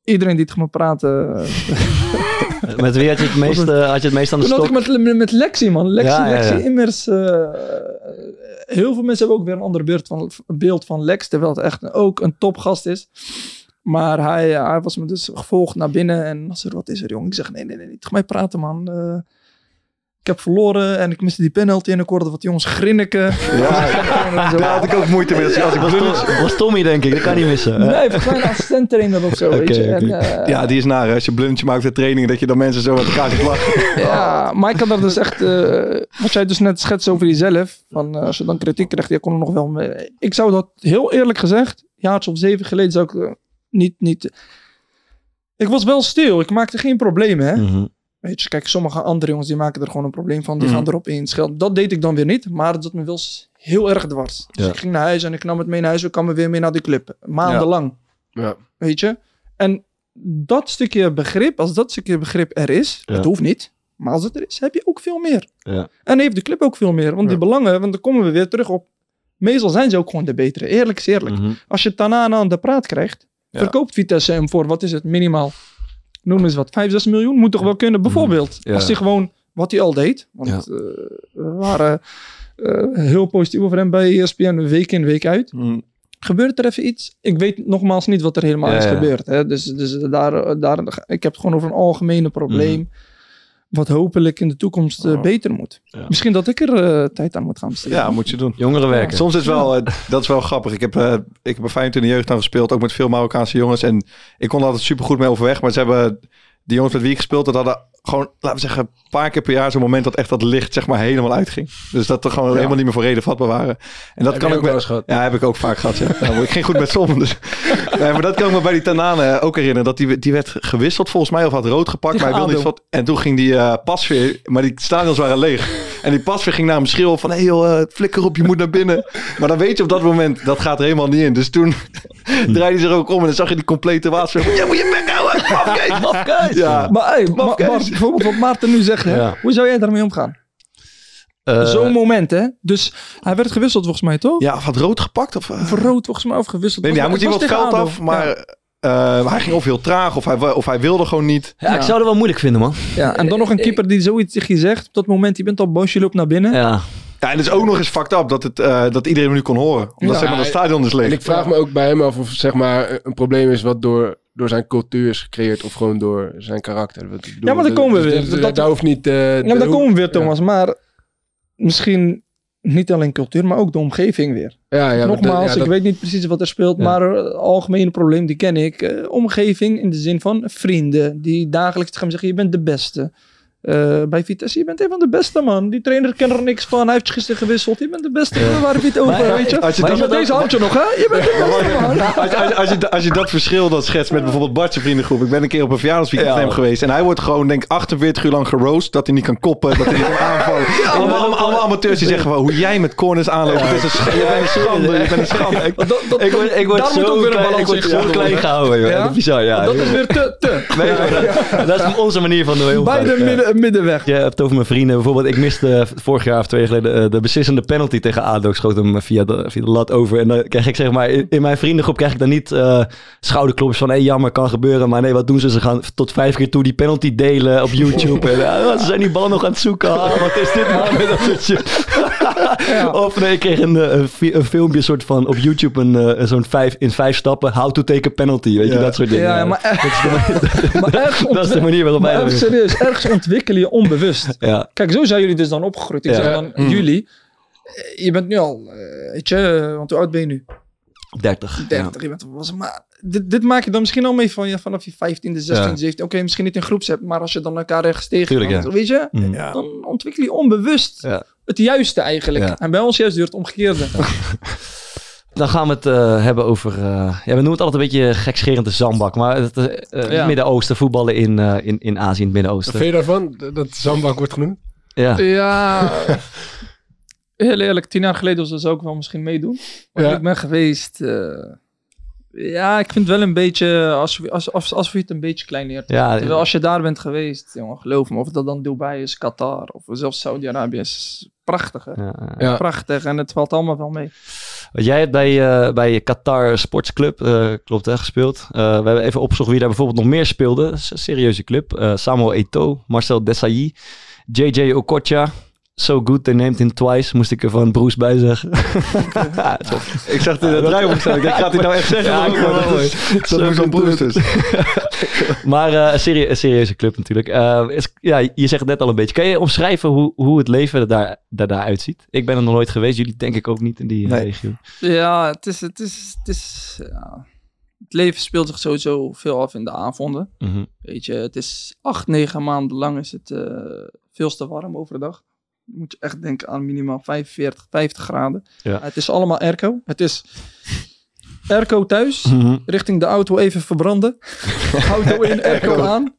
Iedereen die tegen me praatte. eh, <laughs> Met wie had je het meest, eh, had je het meest aan de Toen had stok? ik met, met, Lexi, man. Lexi, Ja, ja, ja. Lexi Immers. eh, heel veel mensen hebben ook weer een ander beeld van, beeld van Lex. Terwijl het echt ook een topgast is. Maar hij, hij was me dus gevolgd naar binnen. En als er wat is er, jong? Ik zeg, nee, nee, nee, niet tegen mij praten, man. Eh, ik heb verloren en ik miste die penalty. En ik hoorde wat jongens grinniken. Ja, <laughs> daar had ik ook moeite mee. Als, ik- was, Tom- was Tommy, denk ik. Dat kan niet missen. hè? Nee, volgens mij een assistent trainer of zo, weet. En, eh, ja, die is naar. hè. Als je een blundertje maakt de training, dat je dan mensen zo met elkaar gaat lachen. Ja, maar ik had er dus echt, eh, wat jij dus net schetst over jezelf, van eh, als je dan kritiek krijgt, je kon er nog wel mee. Ik zou dat heel eerlijk gezegd, jaartje of zeven geleden zou ik niet, niet. Ik was wel stil, ik maakte geen problemen, hè. Mhm. Weet je, kijk, sommige andere jongens die maken er gewoon een probleem van, die Mhm. gaan erop in schelden. Dat deed ik dan weer niet, maar dat zat me wel heel erg dwars. Dus Ja. ik ging naar huis en ik nam het mee naar huis, ik kwam er weer mee naar die club, maandenlang. Ja. Weet je? En dat stukje begrip, als dat stukje begrip er is, Ja. het hoeft niet, maar als het er is, heb je ook veel meer. Ja. En heeft de club ook veel meer, want die belangen, want dan komen we weer terug op. Meestal zijn ze ook gewoon de betere. Eerlijk is eerlijk. Mhm. Als je Tanana aan de praat krijgt, verkoopt Vitesse hem voor, wat is het, minimaal, noem eens wat, 5, 6 miljoen, moet toch wel kunnen. Bijvoorbeeld, Mhm. Ja. als hij gewoon, wat hij al deed, want Ja. eh, we waren eh, heel positief over hem bij ESPN, week in, week uit Hmm. gebeurt er even iets? Ik weet nogmaals niet wat er helemaal Ja, is gebeurd. Hè? Dus, dus daar, daar, ik heb het gewoon over een algemene probleem. Wat hopelijk in de toekomst eh, Oh. beter moet. Ja. Misschien dat ik er eh, tijd aan moet gaan besteden. Ja, moet je doen. Jongeren werken. Soms is wel, eh, dat is wel grappig. Ik heb, ik heb bij Feyenoord in de jeugd aan gespeeld, ook met veel Marokkaanse jongens. En ik kon er altijd super goed mee overweg. Maar ze hebben, die jongens met wie ik gespeeld had, hadden gewoon, laten we zeggen, een paar keer per jaar zo'n moment dat echt dat licht zeg maar helemaal uitging. Dus dat er gewoon helemaal niet meer voor reden vatbaar waren. En dat Heb kan ik ook wel eens gehad? ja, heb ik ook vaak gehad. Ja. Nou, ik ging goed met sommen. Dus. <laughs> Nee, maar dat kan ik me bij die Tanane ook herinneren. Dat die, die werd gewisseld volgens mij of had rood gepakt. Maar hij wilde ADO. wat, en toen ging die eh pasveer, maar die stadions waren leeg. En die pasveer ging naar hem schreeuwen van, hé hey joh, eh, flikker op, je moet naar binnen. Maar dan weet je op dat moment, dat gaat er helemaal niet in. Dus toen <laughs> draaide hij zich ook om en dan zag je die complete waasveer. Jij moet je bek houden, mafkees. <laughs> Mafkees. Ja, Maar hey, Ma-. Bart, bijvoorbeeld wat Maarten nu zegt. Hè? Ja. Hoe zou jij daarmee omgaan? Eh, Zo'n moment, hè? Dus hij werd gewisseld volgens mij, toch? ja of had rood gepakt? Of? Of rood volgens mij, of gewisseld. Nee, nee, hij moet hier wat ADO. af, maar eh, hij ging of heel traag of hij, of hij wilde gewoon niet. ja, ik zou het wel moeilijk vinden, man. Ja, en dan nog een keeper die zoiets tegen je zegt. Op dat moment, je bent al boos, je loopt naar binnen. Ja. Ja, en het is ook nog eens fucked up dat, het, eh, dat iedereen hem nu kon horen. Omdat Ja. zeg maar, het stadion is leeg. En ik vraag me ook bij hem af of zeg maar een probleem is wat door, door zijn cultuur is gecreëerd of gewoon door zijn karakter. Bedoel, Ja, maar dan komen we dus weer. dat- hoeft niet... eh, Ja, maar daar hoe- komen we weer, ja. Thomas. Maar misschien niet alleen cultuur, maar ook de omgeving weer. Ja, ja, Nogmaals, ja, ik weet niet precies wat er speelt, maar het algemene probleem, die ken ik. Eh, omgeving in de zin van vrienden, die dagelijks tegen hem zeggen, je bent de beste. Eh, bij Vitesse. Je bent een van de beste, man. Die trainer kent er niks van. Hij heeft gisteren gewisseld. Je bent de beste. Waar heb je het over, Maar, weet je? als je Maar dat- met deze houd je nog, hè? Je bent de beste, man. Als, als, als, je, als je dat verschil dan schetst met bijvoorbeeld Bart's vriendengroep. Ik ben een keer op een verjaardagsweekend Ja. met hem geweest. En hij wordt gewoon, denk ik, 48 uur lang geroost. Dat hij niet kan koppen, dat hij niet kan aanvallen. allemaal, allemaal, allemaal amateurs die zeggen van hoe jij met corners aanloopt. Het is een sch- je bent een schande. Je bent een schande. Ik- Dat, dat, Ik word, ik word zo ook weer een klein, ik word zo klein gehouden. joh. Ja? Dat is bizar, ja. Dat is weer te, te. Dat is onze manier van doen. Bij de ja. midden, middenweg. Je hebt het over mijn vrienden. Bijvoorbeeld, ik miste vorig jaar of twee jaar geleden eh, de beslissende penalty tegen ADO. Ik schoot hem via de, via de lat over. En dan krijg ik zeg maar, in, in mijn vriendengroep krijg ik dan niet eh schouderklopjes van, hé jammer, kan gebeuren. Maar nee, wat doen ze? Ze gaan tot vijf keer toe die penalty delen op YouTube. <laughs> en, eh, ze zijn die bal nog aan het zoeken. Ah, wat is dit <laughs> man? Of nee, ik kreeg een, eh, een, een filmpje soort van op YouTube, een, eh, zo'n vijf, in vijf stappen, how to take a penalty. Weet je, dat soort dingen. Ja, ja, maar, maar ergens dat is de <laughs> <laughs> manier waarop wij serieus, ergens ontwikkel je onbewust. <laughs> Ja, Kijk, zo zijn jullie dus dan opgegroeid. Ik Ja. zeg dan, jullie, eh, je bent nu al, eh, weet je, want hoe oud ben je nu? 30. 30, je bent was maar dit, dit maak je dan misschien al mee van je, vanaf je 15e, 16e, Ja. 17e. Oké, misschien niet in groepsapp, maar als je dan elkaar ergens Tuurlijk, tegenkomt, ja. weet je, Mm. dan ontwikkel je onbewust Ja. het juiste eigenlijk. Ja. En bij ons juist weer het omgekeerde. <laughs> Dan gaan we het eh, hebben over. eh, ja, we noemen het altijd een beetje gekscherend de zandbak. Maar het eh, Ja. Midden-Oosten, voetballen in, eh, in, in Azië, in het Wat Midden-Oosten. vind je daarvan? Dat- Dat Zandbak wordt genoemd? Ja. Ja, <laughs> heel eerlijk, tien jaar geleden zou ik wel misschien meedoen. Maar Ja. ik ben geweest. Ja, ik vind het wel een beetje, als, we- als, als, als we het een beetje klein neert. Ja, Terwijl als je daar bent geweest, jongen, geloof me, of dat dan Dubai is, Qatar, of zelfs Saudi-Arabië, is prachtig, hè? ja. Ja. Prachtig, en het valt allemaal wel mee. Want Jij hebt bij, eh, bij Qatar Sportsclub, eh, klopt hè, gespeeld. Eh, we hebben even opgezocht wie daar bijvoorbeeld nog meer speelde. Dat is een serieuze club. Eh, Samuel Eto'o, Marcel Desailly, JJ Okocha. So good they named him twice, moest ik er van Bruce bij zeggen. <laughs> Ja. Ik zag het in het draaiboek staan. Ik denk, gaat hij nou echt zeggen? Ja, dat is, dat Zo is zo'n goed. broers dus. <laughs> Maar eh, een, serie- een serieuze club natuurlijk. Eh, is, ja, je zegt het net al een beetje. Kan je omschrijven hoe, hoe het leven er daar, daar, daar uitziet? Ik ben er nog nooit geweest. Jullie denk ik ook niet in die Nee. regio. Ja, het is, het is, het is, ja. Het leven speelt zich sowieso veel af in de avonden. Mhm. Weet je, het is acht, negen maanden lang is het eh, veel te warm overdag. Dan moet je echt denken aan minimaal 45, 50 graden. Ja. Het is allemaal airco. Het is airco thuis, Mhm. richting de auto even verbranden. <laughs> auto in, airco aan.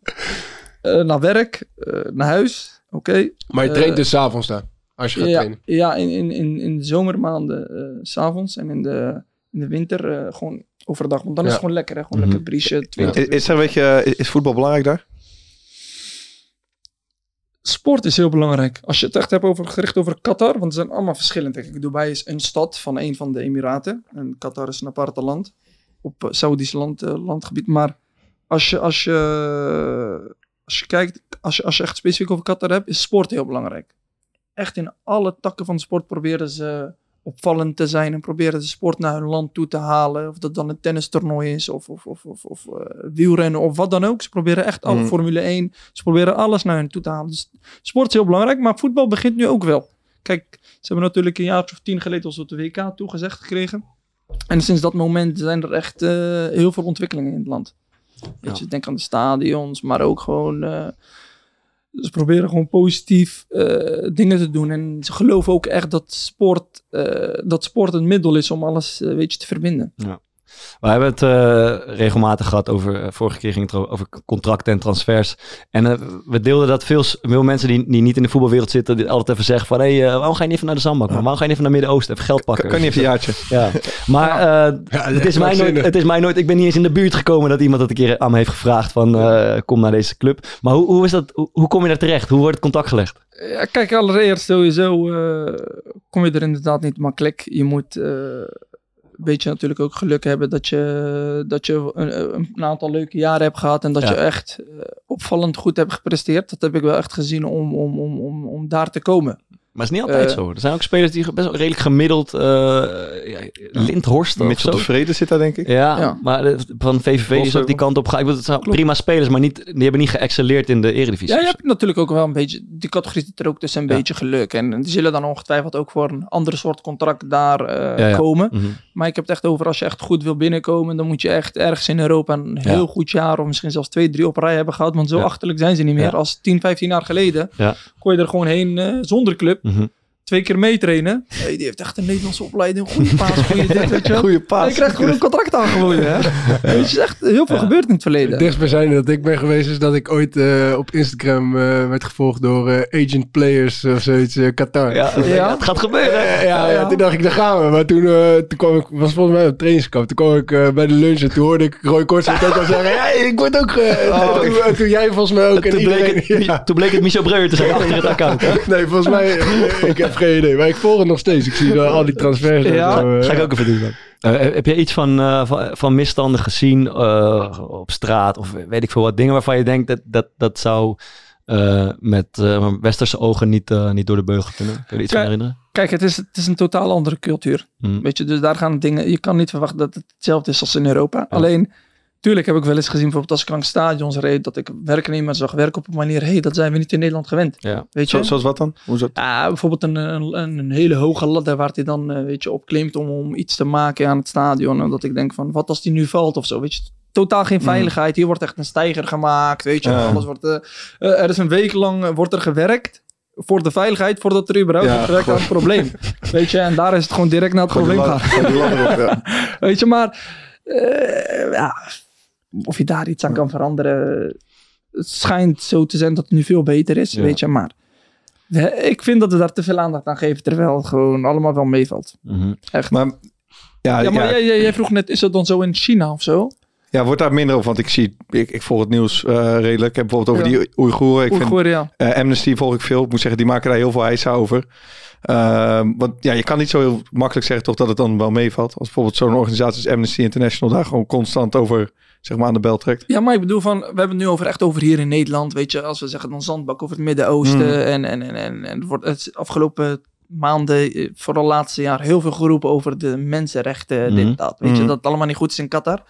Eh, naar werk, eh, naar huis. Oké. Maar je Eh, traint dus 's avonds daar, als je gaat Ja, trainen. ja in, in, in, in de zomermaanden eh, s s'avonds en in de, in de winter eh, gewoon overdag. Want dan is het gewoon lekker, hè? Gewoon Mhm. lekker briesje. 20 Is, is, er, weet je, is, is voetbal belangrijk daar? Sport is heel belangrijk. Als je het echt hebt over, gericht over Qatar, want ze zijn allemaal verschillend. Kijk, Dubai is een stad van een van de Emiraten. En Qatar is een aparte land. Op uh, Saudisch land, eh, landgebied. Maar als je, als, je, als je kijkt, als je, als je echt specifiek over Qatar hebt, is sport heel belangrijk. Echt in alle takken van sport proberen ze opvallend te zijn en proberen ze sport naar hun land toe te halen. Of dat dan een tennistoernooi is of, of, of, of, of eh, wielrennen of wat dan ook. Ze proberen echt alle Mhm. Formule 1. Ze proberen alles naar hun toe te halen. Dus sport is heel belangrijk, maar voetbal begint nu ook wel. Kijk, ze hebben natuurlijk een jaar of tien geleden ons op de WK toegezegd gekregen. En sinds dat moment zijn er echt eh, heel veel ontwikkelingen in het land. Weet je, denk aan de stadions, maar ook gewoon... eh, ze proberen gewoon positief eh, dingen te doen. En ze geloven ook echt dat sport, eh, dat sport een middel is om alles eh, weet je, te verbinden. We hebben het eh, regelmatig gehad over, eh, vorige keer ging het er over contracten en transfers. En eh, we deelden dat veel, veel mensen die, die niet in de voetbalwereld zitten, die altijd even zeggen van, hé, hey, waarom ga je niet even naar de zandbak? Waarom ga je niet even naar Midden-Oosten? Even geld pakken. Kan, even een jaartje? Ja, maar eh, Ja, het, is mij nooit, het is mij nooit, ik ben niet eens in de buurt gekomen dat iemand dat een keer aan me heeft gevraagd van, eh, kom naar deze club. Maar hoe, hoe, is dat, hoe, hoe kom je daar terecht? Hoe wordt het contact gelegd? Ja, kijk, allereerst sowieso eh, kom je er inderdaad niet makkelijk. Je moet beetje natuurlijk ook geluk hebben dat je, dat je een, een aantal leuke jaren hebt gehad en dat Ja. je echt eh, opvallend goed hebt gepresteerd. Dat heb ik wel echt gezien om, om, om, om, om daar te komen. Maar het is niet altijd Eh, zo. Er zijn ook spelers die best wel redelijk gemiddeld, eh ja, Lindhorst of zo. tevreden zit daar, denk ik. Ja, Ja. maar de- van VVV is ook die kant op gegaan. Ik bedoel, Het zijn Klopt. prima spelers, maar niet, die hebben niet geëxcelleerd in de eredivisie. Ja, je hebt natuurlijk ook wel een beetje, die categorie zit er ook tussen een Ja. beetje geluk. En die zullen dan ongetwijfeld ook voor een andere soort contract daar eh, Ja, ja. komen. Maar ik heb het echt over als je echt goed wil binnenkomen. Dan moet je echt ergens in Europa een heel Ja. goed jaar. Of misschien zelfs twee, drie op rij hebben gehad. Want zo Ja. achterlijk zijn ze niet meer. Ja. Als 10, 15 jaar geleden Ja. kon je er gewoon heen eh, zonder club. Mhm. Twee keer meetrainen. Hey, die heeft echt een Nederlandse opleiding. Goede paas, goede dit, weet je wel. <laughs> Goeie Hij paas. krijgt gewoon een contract aangeboden, hè. <laughs> Weet je, het is echt heel veel Ja. gebeurd in het verleden. Het dichtstbijzijnde dat ik ben geweest is dat ik ooit eh, op Instagram eh, werd gevolgd door eh, Agent Players of zoiets, eh, Qatar. Ja, Ja. het gaat gebeuren. Ja, ja, Ja. toen dacht ik, daar gaan we. Maar toen, eh, toen kwam ik, was volgens mij op trainingskamp. Toen kwam ik eh, bij de lunch en toen hoorde ik Roy Kortsmit ook al zeggen, <laughs> ja, ik word ook... Oh. toen, toen jij volgens mij ook. en Toen bleek, iedereen, het, ja. toen bleek het Michel Breuer te zijn achter het account. Hè? Nee, volgens mij, ik heb geen idee. Maar ik volg het nog steeds. Ik zie wel al die transfers. en Ja. zo, eh, Ga ik ook even doen dan. Eh, heb je iets van, eh, van, van misstanden gezien eh, op straat of weet ik veel wat dingen waarvan je denkt dat dat, dat zou eh, met eh, westerse ogen niet, eh, niet door de beugel kunnen? Kun je iets van Kijk, herinneren? Kijk, het is, het is een totaal andere cultuur. Hm. Weet je, dus daar gaan dingen. Je kan niet verwachten dat het hetzelfde is als in Europa. Alleen, tuurlijk heb ik wel eens gezien, bijvoorbeeld als ik langs stadions reed, dat ik werknemers zag werken op een manier. Hé, hey, dat zijn we niet in Nederland gewend. Ja. Weet je? Zo, zoals wat dan? Hoe is dat? Ja, bijvoorbeeld een, een, een, hele hoge ladder waar hij dan eh, weet je, op klimt om, om iets te maken aan het stadion. En dat ik denk van, wat als die nu valt of zo. Weet je, totaal geen veiligheid. Hier wordt echt een steiger gemaakt. Weet je, Ja. alles wordt... eh, eh, er is een week lang wordt er gewerkt voor de veiligheid voordat er überhaupt Ja, wordt gewerkt aan het probleem. <laughs> Weet je, en daar is het gewoon direct naar het probleem gaan. ja. <laughs> Weet je, maar ja, of je daar iets aan kan veranderen. Het schijnt zo te zijn dat het nu veel beter is, weet je, maar we- ik vind dat we daar te veel aandacht aan geven, terwijl het gewoon allemaal wel meevalt. Mhm. Echt. Maar, ja, ja, maar Jij, vroeg net, is dat dan zo in China of zo? ja, wordt daar minder over, want ik zie, ik, ik volg het nieuws eh, redelijk. Ik heb bijvoorbeeld over Ja. die Oeigoeren. Ik vind ja. eh, Amnesty volg ik veel. Ik moet zeggen, die maken daar heel veel eisen over. Ehm, want ja, je kan niet zo heel makkelijk zeggen toch dat het dan wel meevalt. Als bijvoorbeeld zo'n organisatie als Amnesty International daar gewoon constant over zeg maar aan de bel trekt. Ja, maar ik bedoel van, we hebben het nu over echt over hier in Nederland, weet je, als we zeggen dan zandbak over het Midden-Oosten Mm. en, en, en, en, en er wordt het afgelopen maanden, eh, vooral laatste jaar, heel veel geroepen over de mensenrechten, dit, dat, weet je, Mhm. dat het allemaal niet goed is in Qatar.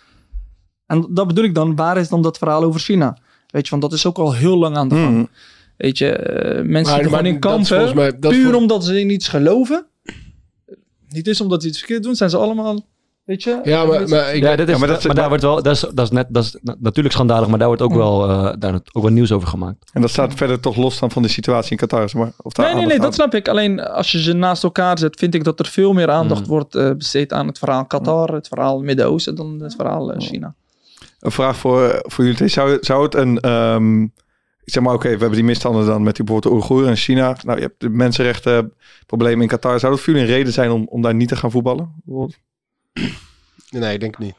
En dat bedoel ik dan, waar is dan dat verhaal over China? Weet je, want dat is ook al heel lang aan de gang. Weet je, eh, mensen Maar- zitten maar gewoon in kampen, mij- puur omdat ze in iets geloven. Niet eens omdat ze iets verkeerd doen, zijn ze allemaal, weet je. Ja, maar, maar ik, Ja, dit is, Ja, maar daar wordt wel, dat is, dat is net, dat is na- natuurlijk schandalig, maar daar wordt ook wel, eh, daar ook wel nieuws over gemaakt. En dat staat verder toch los dan van de situatie in Qatar. Zeg maar, of daar Nee, nee, nee, dat snap ik. Alleen als je ze naast elkaar zet, vind ik dat er veel meer aandacht Mm. wordt eh, besteed aan het verhaal Qatar, het verhaal Midden-Oosten, dan het verhaal Oh. China. Een vraag voor, voor jullie twee. Zou, zou het een... ehm, ik zeg maar, oké, we hebben die misstanden dan met die bijvoorbeeld de Oeigoeren en China. Nou, je hebt de mensenrechten problemen in Qatar. Zou dat voor jullie een reden zijn om, om daar niet te gaan voetballen? <clears throat> Nee, ik denk niet.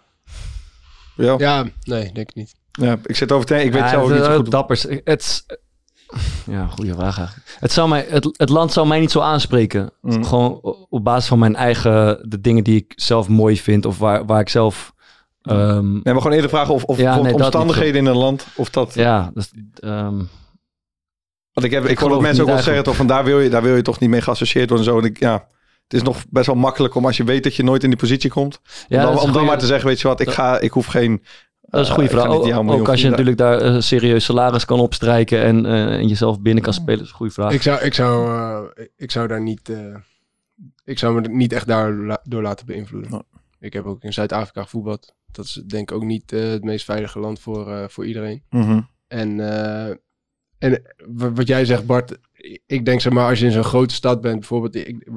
Ja, Ja, nee, denk ik niet. ja, ik zit over te Ik weet Ja, zelf ook het- niet zo goed. Dappers. Het is- ja, goede vraag eigenlijk. Het, zou mij, het, het land zou mij niet zo aanspreken. Mm. Gewoon op basis van mijn eigen, de dingen die ik zelf mooi vind of waar, waar ik zelf... ehm, Nee, maar gewoon eerder vragen of, of Ja, nee, omstandigheden in een land, of dat... ja, dus, ehm, Want ik, heb, ik, Ik hoor dat geloof mensen ook wel zeggen, toch, van daar wil, je, daar wil je toch niet mee geassocieerd worden en zo. En ik, ja, het is nog best wel makkelijk om als je weet dat je nooit in die positie komt, ja, om, dan, om dan maar te zeggen, weet je wat, ik, ga, ik hoef geen... Dat is een goede eh, vraag. Ook, als je natuurlijk daar een serieus salaris kan opstrijken en, eh, en jezelf binnen kan spelen, is een goede vraag. Ik zou, ik zou, eh, ik zou daar niet, eh, ik zou me niet echt daar la- door laten beïnvloeden. Ik heb ook in Zuid-Afrika gevoetbald. Dat is denk ik ook niet eh, het meest veilige land voor, eh, voor iedereen. Mhm. En, eh, en wat jij zegt, Bart, ik denk zeg maar als je in zo'n grote stad bent, bijvoorbeeld, ik,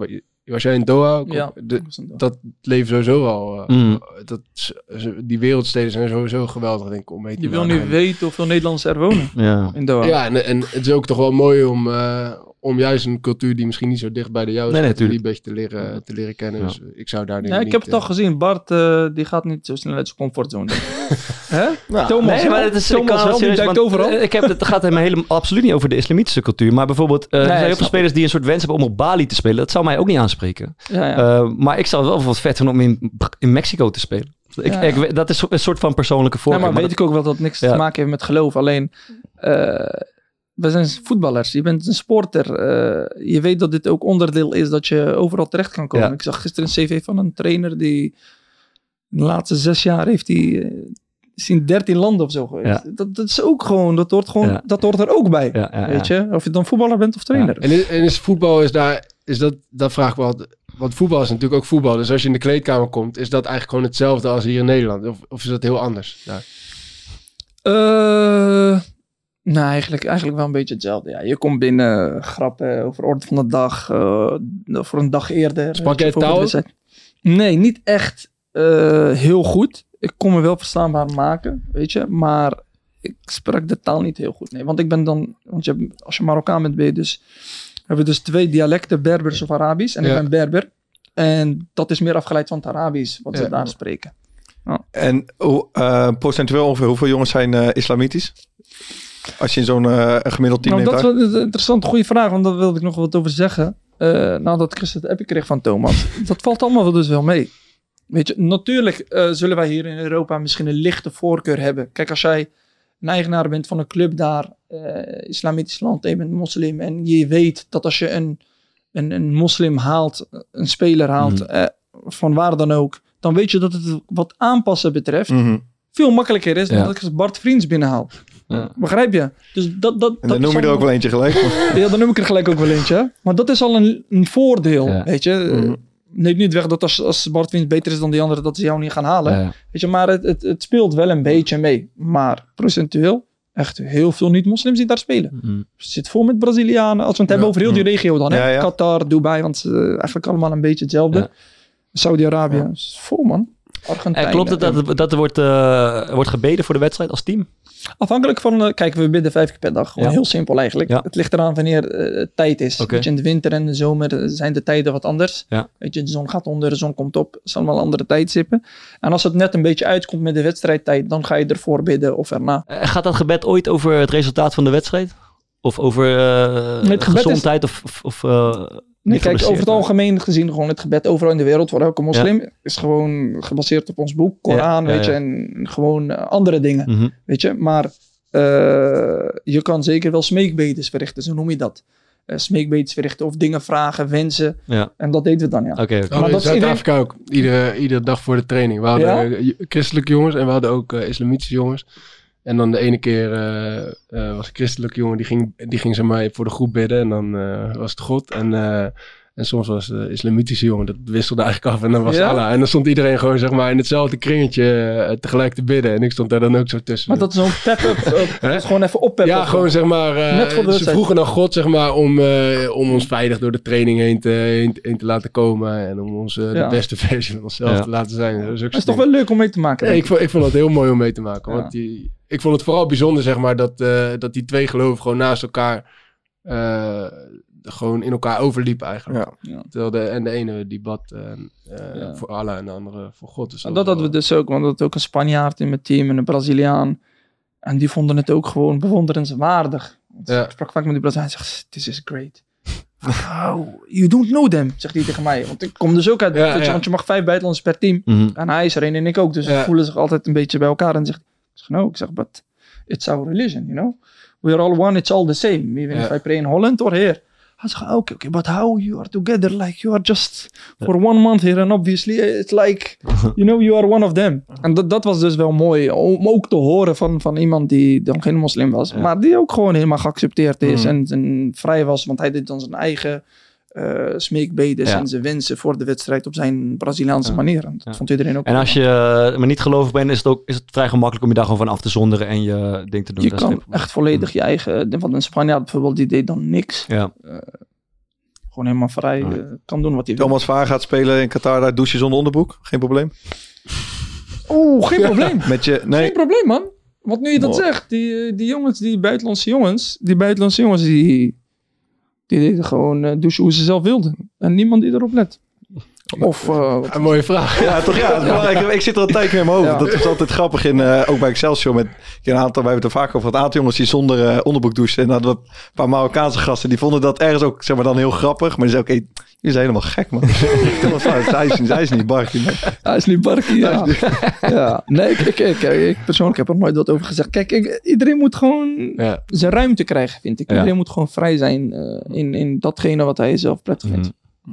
was jij in Doha? ook? Ja. De, dat leven sowieso al. eh, Mm. dat, die wereldsteden zijn sowieso geweldig, denk ik, om mee te Je wil nu weten hoeveel Nederlanders er wonen Ja. in Doha. Ja, en, en het is ook toch wel mooi om, eh, om juist een cultuur die misschien niet zo dicht bij de jouwe Nee, is, nee, die een beetje te leren, te leren kennen. Ja. Dus ik zou daar denk Ja, ik niet, heb het al eh, gezien. Bart, eh, die gaat niet zo snel uit zijn comfortzone. <laughs> Hè? Nou, Thomas, Nee, maar het is Thomas wel, serieus, want, overal. eh, Ik heb, het gaat helemaal helemaal absoluut niet over de islamitische cultuur. Maar bijvoorbeeld, eh, er zijn heel veel spelers die een soort wens hebben om op Bali te spelen. Dat zou mij ook niet aanspreken. Ja, ja. Eh, maar ik zou het wel wat vet vinden om in, in Mexico te spelen. Ik, Ja. ik weet- dat is een soort van persoonlijke Ja, voorkeur. maar maar weet ik ook wel dat het niks Ja. te maken heeft met geloof. Alleen, eh, we zijn voetballers. Je bent een sporter. Eh, je weet dat dit ook onderdeel is dat je overal terecht kan komen. Ja. Ik zag gisteren een cv van een trainer die de laatste zes jaar heeft hij eh, is in 13 landen of zo geweest. Dat, dat is ook gewoon, dat hoort gewoon, Ja. dat hoort er ook bij. Weet je? Of je dan voetballer bent of trainer. En is, en is voetbal, is daar, is dat, dat vraag ik me altijd. want voetbal is natuurlijk ook voetbal. Dus als je in de kleedkamer komt, is dat eigenlijk gewoon hetzelfde als hier in Nederland. Of, of is dat heel anders? Ja. Eh, nou, eigenlijk, eigenlijk wel een beetje hetzelfde. Ja, je komt binnen, grappen over orde van de dag, eh, voor een dag eerder. Sprak jij voor de taal? Nee, niet echt eh, heel goed. Ik kon me wel verstaanbaar maken, weet je. Maar ik sprak de taal niet heel goed. Nee, want ik ben dan, want je, hebt- als je Marokkaan bent, ben je dus, hebben we dus twee dialecten, Berbers of Arabisch. En Ja. ik ben Berber. En dat is meer afgeleid van het Arabisch, wat Ja. ze daar spreken. En hoe, eh, procentueel ongeveer hoeveel jongens zijn eh, islamitisch? Als je in zo'n een gemiddeld team Nou, neemt dat is een interessante, goede vraag, want daar wilde ik nog wat over zeggen. Eh nadat Chris het appje kreeg van Thomas. <laughs> dat valt allemaal wel dus wel mee. Weet je, natuurlijk eh, zullen wij hier in Europa misschien een lichte voorkeur hebben. Kijk, als jij een eigenaar bent van een club daar, islamitisch land, je bent moslim. En je weet dat als je een, een, een moslim haalt, een speler haalt, Mhm. van waar dan ook. Dan weet je dat het wat aanpassen betreft Mhm. veel makkelijker is dan Ja. dat ik Bart Vriends binnenhaal. Ja. Begrijp je? Dus dat, dat, En dat dan noem je er ook wel eentje gelijk. <laughs> ja, dan noem ik er gelijk ook wel eentje. Maar dat is al een, een voordeel, Ja. weet je. Mhm. Neemt niet weg dat als, als Bart Wiens beter is dan die andere, dat ze jou niet gaan halen. Ja. Weet je, maar het, het, het speelt wel een beetje mee. Maar procentueel, echt heel veel niet-moslims die daar spelen. Mhm. Het zit vol met Brazilianen. Als we het hebben over heel die regio dan. Hè? Ja, ja. Qatar, Dubai, want eh, eigenlijk allemaal een beetje hetzelfde. Ja. Saudi-Arabië, vol man. En klopt het dat, dat er wordt, eh, wordt gebeden voor de wedstrijd als team? Afhankelijk van, eh, kijk, we bidden vijf keer per dag. Gewoon Ja. heel simpel eigenlijk. Ja. Het ligt eraan wanneer eh, het tijd is. Weet je, in de winter en de zomer eh, zijn de tijden wat anders. Ja. Weet je, de zon gaat onder, de zon komt op. Het zijn allemaal andere tijdstippen. En als het net een beetje uitkomt met de wedstrijdtijd, dan ga je ervoor bidden of erna. Eh, Gaat dat gebed ooit over het resultaat van de wedstrijd? Of over eh, is- gezondheid? Of, of, eh, Nee, kijk, over het algemeen gezien, gewoon het gebed overal in de wereld voor elke moslim is gewoon gebaseerd op ons boek, Koran, Ja, ja, weet je, en gewoon eh, andere dingen, Mhm. weet je. Maar eh, je kan zeker wel smeekbedes verrichten, zo noem je dat. Eh smeekbedes verrichten of dingen vragen, wensen. Ja, En dat deden we dan, ja. oké. Oh, in dat is Zuid-Afrika ook. Iedere, iedere dag voor de training. We hadden christelijke jongens en we hadden ook islamitische jongens. En dan de ene keer eh, eh, was een christelijke jongen, die ging, die ging zeg maar voor de groep bidden. En dan eh, was het God. En, en soms was de islamitische jongen, dat wisselde eigenlijk af. En dan was Ja? Allah. En dan stond iedereen gewoon zeg maar in hetzelfde kringetje eh, tegelijk te bidden. En ik stond daar dan ook zo tussen. Maar dat is zo'n pep-up, <laughs> dat is gewoon even oppeppen. Ja, gewoon zeg maar. eh, Net voor de ze vroegen naar God, zeg maar, om, eh, om ons veilig door de training heen te, heen, heen te laten komen. En om ons Ja. de beste versie van onszelf Ja. te laten zijn. Dat is, ook Dat is toch wel leuk om mee te maken. Nee, ik, vond, ik vond het heel mooi om mee te maken. Ja. Want die, ik vond het vooral bijzonder, zeg maar, dat, eh, dat die twee geloven gewoon naast elkaar eh, gewoon in elkaar overliepen eigenlijk. Ja. Terwijl de, en de ene die bad eh, eh, Ja. voor Allah en de andere voor God. Dus En dat hadden we dus ook, want we hadden ook een Spanjaard in mijn team en een Braziliaan. En die vonden het ook gewoon bewonderenswaardig. Want Ja. Ik sprak vaak met die Braziliaan en zegt, this is great. Oh, you don't know them, zegt hij tegen mij. Want ik kom dus ook uit, Ja, weet je, ja. want je mag vijf buitenlanders per team. Mhm. En hij is er een en ik ook, dus Ja. we voelen zich altijd een beetje bij elkaar. En zegt, ik zeg, no, ik zeg, but it's our religion, you know. We are all one, it's all the same. Even Ja. if I pray in Holland or here. Hij zegt, oké, oké, but how you are together, like you are just for one month here. And obviously it's like, <laughs> you know, you are one of them. En dat, dat was dus wel mooi, om ook te horen van, van iemand die dan geen moslim was. Ja. Maar die ook gewoon helemaal geaccepteerd is Mhm. en, en vrij was. Want hij deed dan zijn eigen eh smeekbedes Ja. en zijn wensen voor de wedstrijd op zijn Braziliaanse Ja. manier. En dat Ja. vond iedereen ook En als je eh, maar niet gelovig bent, is het, ook, is het vrij gemakkelijk om je daar gewoon van af te zonderen en je ding te doen. Je kan geen echt volledig je eigen... Want een Spanjaard bijvoorbeeld, die deed dan niks. Ja. Gewoon helemaal vrij. Eh, kan doen wat hij wil. Thomas Vaar gaat spelen in Qatar, daar douche je zonder onderbroek. Geen probleem. Oeh, geen <laughs> probleem. Met je, Geen nee, probleem, man. Want nu je dat zegt, die, eh, die jongens, die buitenlandse jongens, die buitenlandse jongens, die, die deden gewoon eh, douchen hoe ze zelf wilden. En niemand die erop let. Of, eh, <laughs> Een mooie vraag. Ja, toch ja. <laughs> Ik, ik zit er al een tijdje mee in mijn hoofd. Ja. Dat is altijd grappig. In, eh, ook bij Excelsior met een aantal, wij hebben het er vaak over, een aantal jongens die zonder eh, onderbroek douchen. En dan hadden we een paar Marokkaanse gasten, die vonden dat ergens ook, zeg maar dan heel grappig. Maar die zeiden ook, hey, jullie zijn helemaal gek man. Hij, is, niet- hij is niet barkie. hij is <laughs> niet barkie, ja. ja. Nee, ik, ik, ik, ik persoonlijk heb er nooit wat over gezegd. Kijk, ik, iedereen moet gewoon Ja. zijn ruimte krijgen, vind ik. Ja. Iedereen moet gewoon vrij zijn eh, in, in datgene wat hij zelf prettig vindt.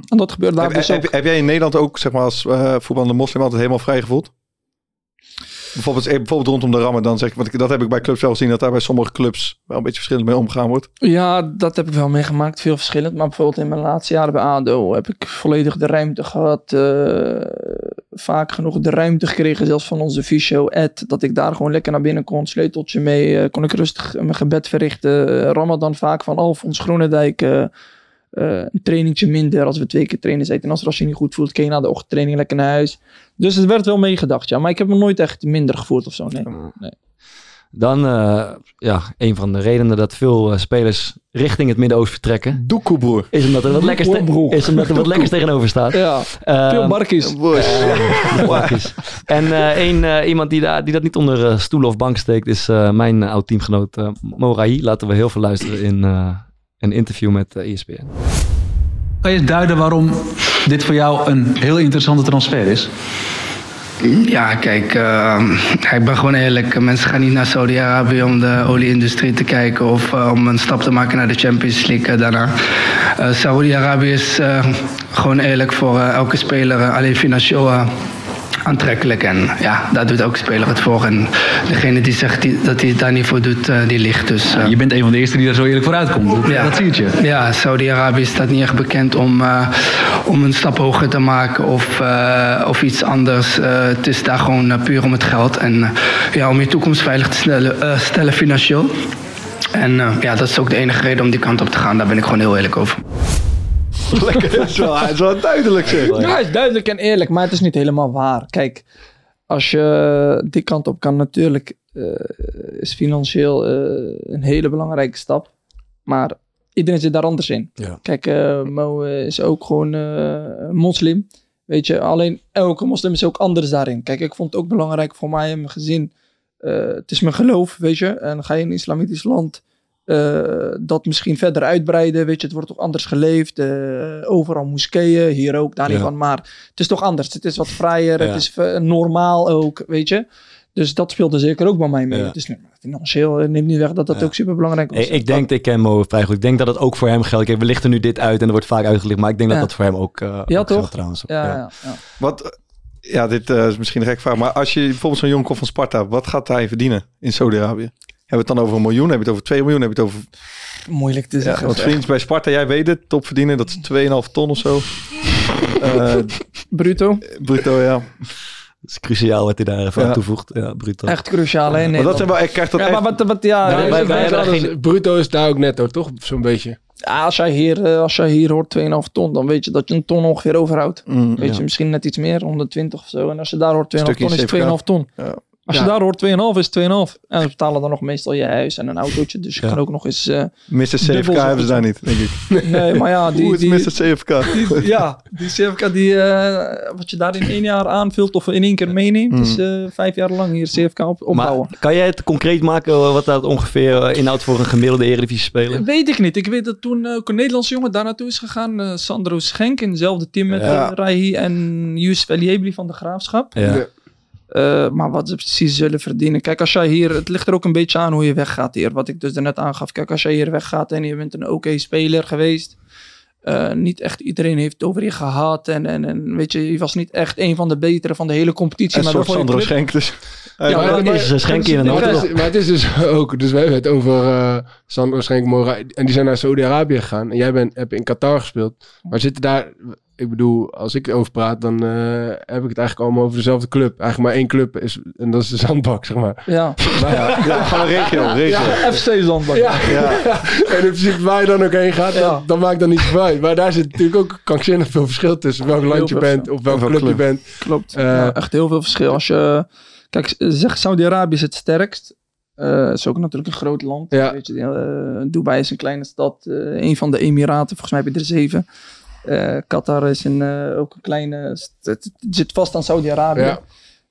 En dat gebeurt daar Heb, dus heb, ook. heb jij in Nederland ook, zeg maar, als eh voetballende moslim altijd helemaal vrij gevoeld? bijvoorbeeld, eh, bijvoorbeeld rondom de Ramadan, zeg ik, want ik, dat heb ik bij clubs wel gezien, dat daar bij sommige clubs wel een beetje verschillend mee omgegaan wordt. Ja, dat heb ik wel meegemaakt. Veel verschillend. Maar bijvoorbeeld in mijn laatste jaren bij ADO heb ik volledig de ruimte gehad. eh, vaak genoeg de ruimte gekregen, zelfs van onze fysio Ed. Dat ik daar gewoon lekker naar binnen kon. Sleuteltje mee. kon ik rustig mijn gebed verrichten. Ramadan vaak van Alfons Groenendijk. Eh, een trainingtje minder als we twee keer trainen zijn. En als, als je niet goed voelt, kun je na de ochtendtraining lekker naar huis. Dus het werd wel meegedacht, ja. Maar ik heb me nooit echt minder gevoeld of zo, nee. Dan, eh, ja, een van de redenen dat veel eh, spelers richting het Midden-Oosten vertrekken, Doekoe, broer. is omdat er wat lekkers, te- is omdat er wat lekkers tegenover staat. Ja, Eh, veel barkies. Barkies. En eh één, eh, iemand die, daar, die dat niet onder stoelen of bank steekt, is eh, mijn oud-teamgenoot uh, Morai. Laten we heel veel luisteren in eh, een interview met eh, ESPN. Kan je eens duiden waarom dit voor jou een heel interessante transfer is? Ja, kijk, eh, ik ben gewoon eerlijk. Mensen gaan niet naar Saudi-Arabië om de olieindustrie te kijken of eh, om een stap te maken naar de Champions League daarna. Eh, Saudi-Arabië is gewoon eerlijk voor elke speler alleen financieel eh, aantrekkelijk. En ja, daar doet elke speler het voor. En degene die zegt die, dat hij het daar niet voor doet, eh, die ligt. Dus, eh, Je bent een van de eerste die daar zo eerlijk voor uitkomt. Dat, Ja. dat zie je. ja, Saudi-Arabië staat niet echt bekend om, eh, om een stap hoger te maken of, of iets anders. Het is daar gewoon puur om het geld en ja, om je toekomst veilig te stellen, stellen financieel. En ja, dat is ook de enige reden om die kant op te gaan. Daar ben ik gewoon heel eerlijk over. <laughs> Lekker, dat is wel, dat is wel duidelijk zeg. Ja, het is duidelijk en eerlijk, maar het is niet helemaal waar. Kijk, als je die kant op kan, natuurlijk eh, is financieel eh, een hele belangrijke stap. Maar iedereen zit daar anders in. Ja. Kijk, eh, Mo is ook gewoon moslim. Weet je, alleen elke moslim is ook anders daarin. Kijk, ik vond het ook belangrijk voor mij en mijn gezin. het is mijn geloof, weet je. En ga je in een islamitisch land eh, dat misschien verder uitbreiden. Weet je, het wordt toch anders geleefd. eh, overal moskeeën, hier ook, daar niet Ja. van. Maar het is toch anders. Het is wat vrijer, Ja. het is eh, normaal ook, weet je. Dus dat speelde zeker ook bij mij mee. Ja. Het is nu- financieel neemt niet weg dat dat Ja. ook super belangrijk was. Ik, ik denk, ik ken Mo vrij goed. Ik denk dat het ook voor hem geldt. Kijk, we lichten nu dit uit en er wordt vaak uitgelicht. Maar ik denk Ja. dat dat voor hem ook, eh Ja, ook toch? geldt trouwens. ja, Ja. ja. ja. Wat, ja, dit is misschien een gek vraag, maar als je bijvoorbeeld zo'n jongen komt van Sparta, wat gaat hij verdienen in Saudi-Arabië? Hebben we het dan over een miljoen? Hebben we het over 2 miljoen? Hebben we het over... Moeilijk te Ja, zeggen. want vriend bij Sparta, jij weet het, top verdienen, dat is 2,5 ton of zo. Eh, Bruto, bruto, ja. Dat is cruciaal wat hij daar even Ja. aan toevoegt. Ja, bruto. echt cruciaal hè, Maar dat zijn wel, ik krijg dat Ja, echt... maar wat, wat ja, Ja, wij- wij, wij- wij- wij- wij- bruto is daar ook netto, toch? Zo'n beetje. Ja, als jij hier, eh, als jij hier hoort 2,5 ton, dan weet je dat je een ton ongeveer overhoudt. Mm, Weet Ja. je, misschien net iets meer, 120 of zo. En als je daar hoort 2,5 ton, is het 2,5 ton. Ja. Als je daar hoort 2,5 is het 2,5. En ze betalen dan nog meestal je huis en een autootje. Dus je Ja. kan ook nog eens... eh, Mr. CFK hebben ze daar niet, denk ik. nee, maar ja, Hoe die... is die, Mr. CFK? die- ja, die CFK die, eh, wat je daar in één jaar aanvult of in één keer meeneemt, Mm. is eh, vijf jaar lang hier CFK op, opbouwen. Maar kan jij het concreet maken eh, wat dat ongeveer inhoudt voor een gemiddelde Eredivisie speler? Weet ik niet. Ik weet dat toen eh, ook een Nederlandse jongen daar naartoe is gegaan. eh, Sandro Schenk in hetzelfde team met Ja. en Yusuf Eliebli van de Graafschap. Ja. Eh, maar wat ze precies zullen verdienen. Kijk, als jij hier, het ligt er ook een beetje aan hoe je weggaat hier. Wat ik dus daarnet aangaf. Kijk, als jij hier weggaat en je bent een oké speler geweest. eh, niet echt iedereen heeft het over je gehad. En, en, en weet je, je was niet echt een van de betere van de hele competitie. Een maar soort Sandro. Schenk, dus... Ja, Ja, maar- dat is een schenkje in een Maar auto. het, is, maar het is dus ook, dus we hebben het over eh Sandro Schenk, Mora, en die zijn naar Saudi-Arabië gegaan. En jij bent, hebt in Qatar gespeeld. Maar zitten daar, ik bedoel, als ik erover praat, dan eh, heb ik het eigenlijk allemaal over dezelfde club. Eigenlijk maar één club, is, en dat is de Zandbak, zeg maar. <laughs> Ja, Ja, ja, gewoon regio, regio. FC Zandbak. Ja, Ja. <laughs> en in principe waar je dan ook heen gaat, Ja. dat, dat maakt dan niet uit. Maar daar zit natuurlijk ook krankzinnig veel verschil tussen welk Heel land je bent, of welke club je bent. Klopt. Eh, Ja, echt heel veel verschil. Als je, kijk, zeg Saudi-Arabië is het sterkst. Eh is ook natuurlijk een groot land. Ja. Weet je, Dubai is een kleine stad. eh, een van de Emiraten. Volgens mij heb je er zeven. Eh, Qatar is een, eh, ook een kleine... Het, het zit vast aan Saudi-Arabië. Ja.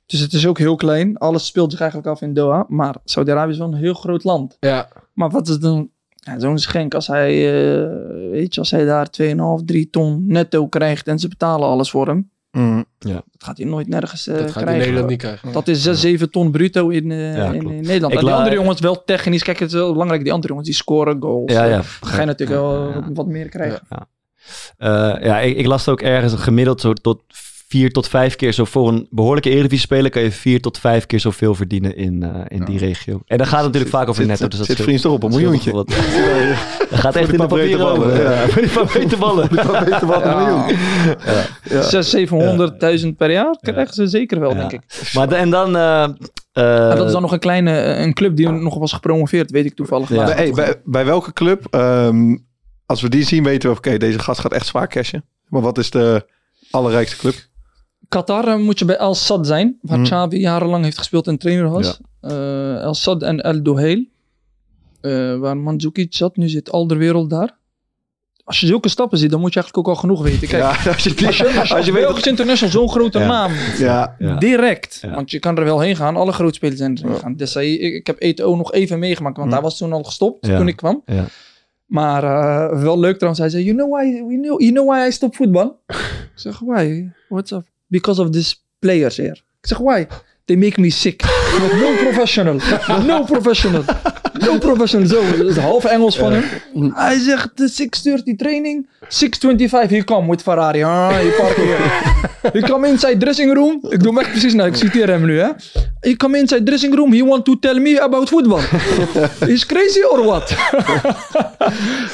Dus het is ook heel klein. Alles speelt zich eigenlijk af in Doha. Maar Saudi-Arabië is wel een heel groot land. Ja, Maar wat is dan... Ja, Zo'n schenk, als hij, eh, weet je, als hij daar 2,5, 3 ton netto krijgt en ze betalen alles voor hem, Mm. dat gaat hij nooit nergens eh, dat gaat hij in krijgen. Nederland niet krijgen. Dat is 6, 7 ton bruto in, eh, Ja, in, Nederland. Ik En die la- andere jongens wel technisch. Kijk, het is wel belangrijk. Die andere jongens die scoren goals. Ja, ja. Dan ga je natuurlijk wel Ja. wat, meer krijgen. Eh, ja, ik, ik las ook ergens een gemiddeld zo tot vier tot vijf keer zo voor een behoorlijke Eredivisie-speler kan je vier tot vijf keer zoveel verdienen in, eh, in die regio. En dan gaat het natuurlijk vaak over Zit- netto. Dus dat zit scheelt- vriends toch op een miljoentje. <laughs> Dat gaat echt in de papieren over. ja. <laughs> Voor die paar meter ballen. <laughs> Weet wat een miljoen. Ja. 600, 700.000 per jaar krijgen ze zeker wel, Ja. denk ik. Maar de- en dan... eh, eh, Maar dat is dan nog een kleine eh, een club die nog was gepromoveerd, weet ik toevallig. Ja. Maar- Bij, hey, bij, bij welke club, ehm, als we die zien, weten we, oké, deze gast gaat echt zwaar cashen. Maar wat is de allerrijkste club? Qatar eh, moet je bij Al Sad zijn, waar Mhm. Xavi jarenlang heeft gespeeld en trainer was. Eh, Al Sad en El Dohail, eh, waar Mandzukic zat. Nu zit Alderwereld daar. Als je zulke stappen ziet, dan moet je eigenlijk ook al genoeg weten. Kijk, ja, als je, die- als je, als je, als je als weet Belgisch International zo'n grote Ja. naam, Ja, Ja. direct. Ja. Want je kan er wel heen gaan. Alle grote spelers zijn er Ja. gegaan. Desai, ik, ik heb ETO nog even meegemaakt, want Mhm. hij was toen al gestopt Ja. toen ik kwam. Maar eh, wel leuk trouwens. Hij zei, you know why, you know, you know why I stop voetbal? <laughs> ik zeg, why? What's up? Because of these players here. Ik zeg, why? They make me sick. no professional. No professional. No professional. Zo, dat is half Engels van hem. Hij zegt, de 630 training. 625, he come with Ferrari. Ah, <laughs> come inside dressing room. Ik doe hem echt precies nou, ik citeer hem nu hè. He come inside dressing room. He want to tell me about football. <laughs> Is crazy or what? <laughs>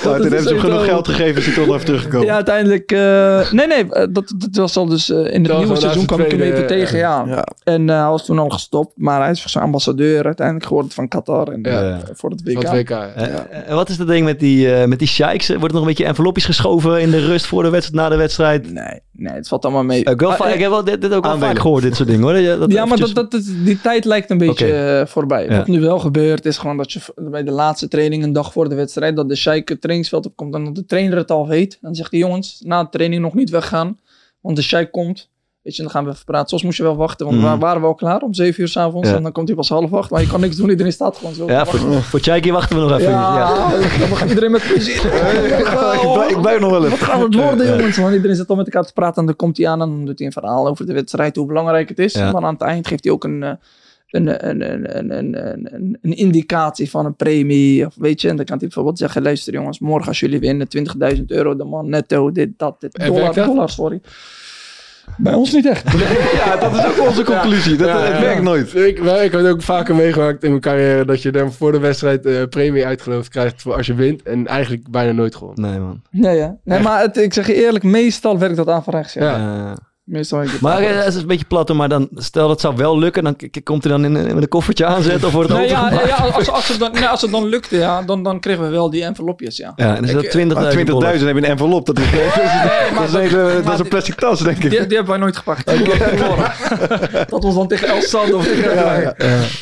Nou, toen hebben ze hem genoeg geld gegeven, is hij toch nog even teruggekomen. Ja, uiteindelijk. eh, nee, nee, eh, dat, dat was al dus. eh, in het nieuwe seizoen kwam ik hem even tegen, ja. Ja. En eh, hij was toen al gestopt, maar hij is zijn ambassadeur uiteindelijk geworden van Qatar en, Ja. eh, voor het WK. Van het WK. ja. En wat is dat ding met die, eh met die sheiks? Wordt er nog een beetje envelopjes geschoven in de rust voor de wedstrijd, na de wedstrijd? Nee, nee, het valt allemaal mee. Ik, heb wel Ah, ik heb wel dit, dit ook wel vaak gehoord, dit soort dingen hoor. Dat, dat ja, maar dat, eventjes- dat, dat- die tijd lijkt een beetje eh, voorbij. Ja. Wat nu wel gebeurt, is gewoon dat je bij de laatste training, een dag voor de wedstrijd, dat de sheik het trainingsveld opkomt en dat de trainer het al weet. Dan zegt hij, jongens, na de training nog niet weggaan, want de sheik komt. Weet je, dan gaan we even praten. Soms moest je wel wachten, want Mhm. we waren we al klaar om zeven uur s'avonds. Ja. En dan komt hij pas half acht, maar je kan niks doen. Iedereen staat gewoon zo. Ja, voor, voor wachten we nog even. Ja, Ja. dan mag iedereen met plezier. <laughs> ik, blijf, ik blijf nog wel Wat even. gaat het worden, jongens? Want iedereen zit al met elkaar te praten en dan komt hij aan en dan doet hij een verhaal over de wedstrijd, hoe belangrijk het is. Ja. En dan aan het eind geeft hij ook een, eh, een, een, een, een, een, een, een indicatie van een premie. Of weet je, en dan kan hij bijvoorbeeld zeggen: luister jongens, morgen als jullie winnen 20.000 euro, de man netto, dit, dat, dit. Dollar, dollar, sorry. Bij ons niet echt. <laughs> Ja, dat is ook onze conclusie. Dat, Ja, het ja. werkt nooit. Ik, wel, ik heb het ook vaker meegemaakt in mijn carrière dat je dan voor de wedstrijd eh, premie uitgeloofd krijgt voor als je wint. En eigenlijk bijna nooit gewonnen. Nee man. Nee, ja. nee maar het, ik zeg je eerlijk, meestal werkt dat aan van rechts. Ja. Meestal maar het is een beetje plat, maar dan stel dat zou wel lukken, dan komt hij dan in, in een koffertje aanzetten of wordt het Nee, ja, ja, als, als, het dan, nee, als het dan lukte, ja, dan, dan kregen we wel die envelopjes, ja. Ja, en is dat 20.000 Maar 20.000 dollar. heb je een envelop. Dat is, <laughs> dat is, dat is, een dat is een plastic tas, denk ik. Die, die hebben wij nooit gepakt. Hebben <laughs> dat was dan tegen El Sand of tegen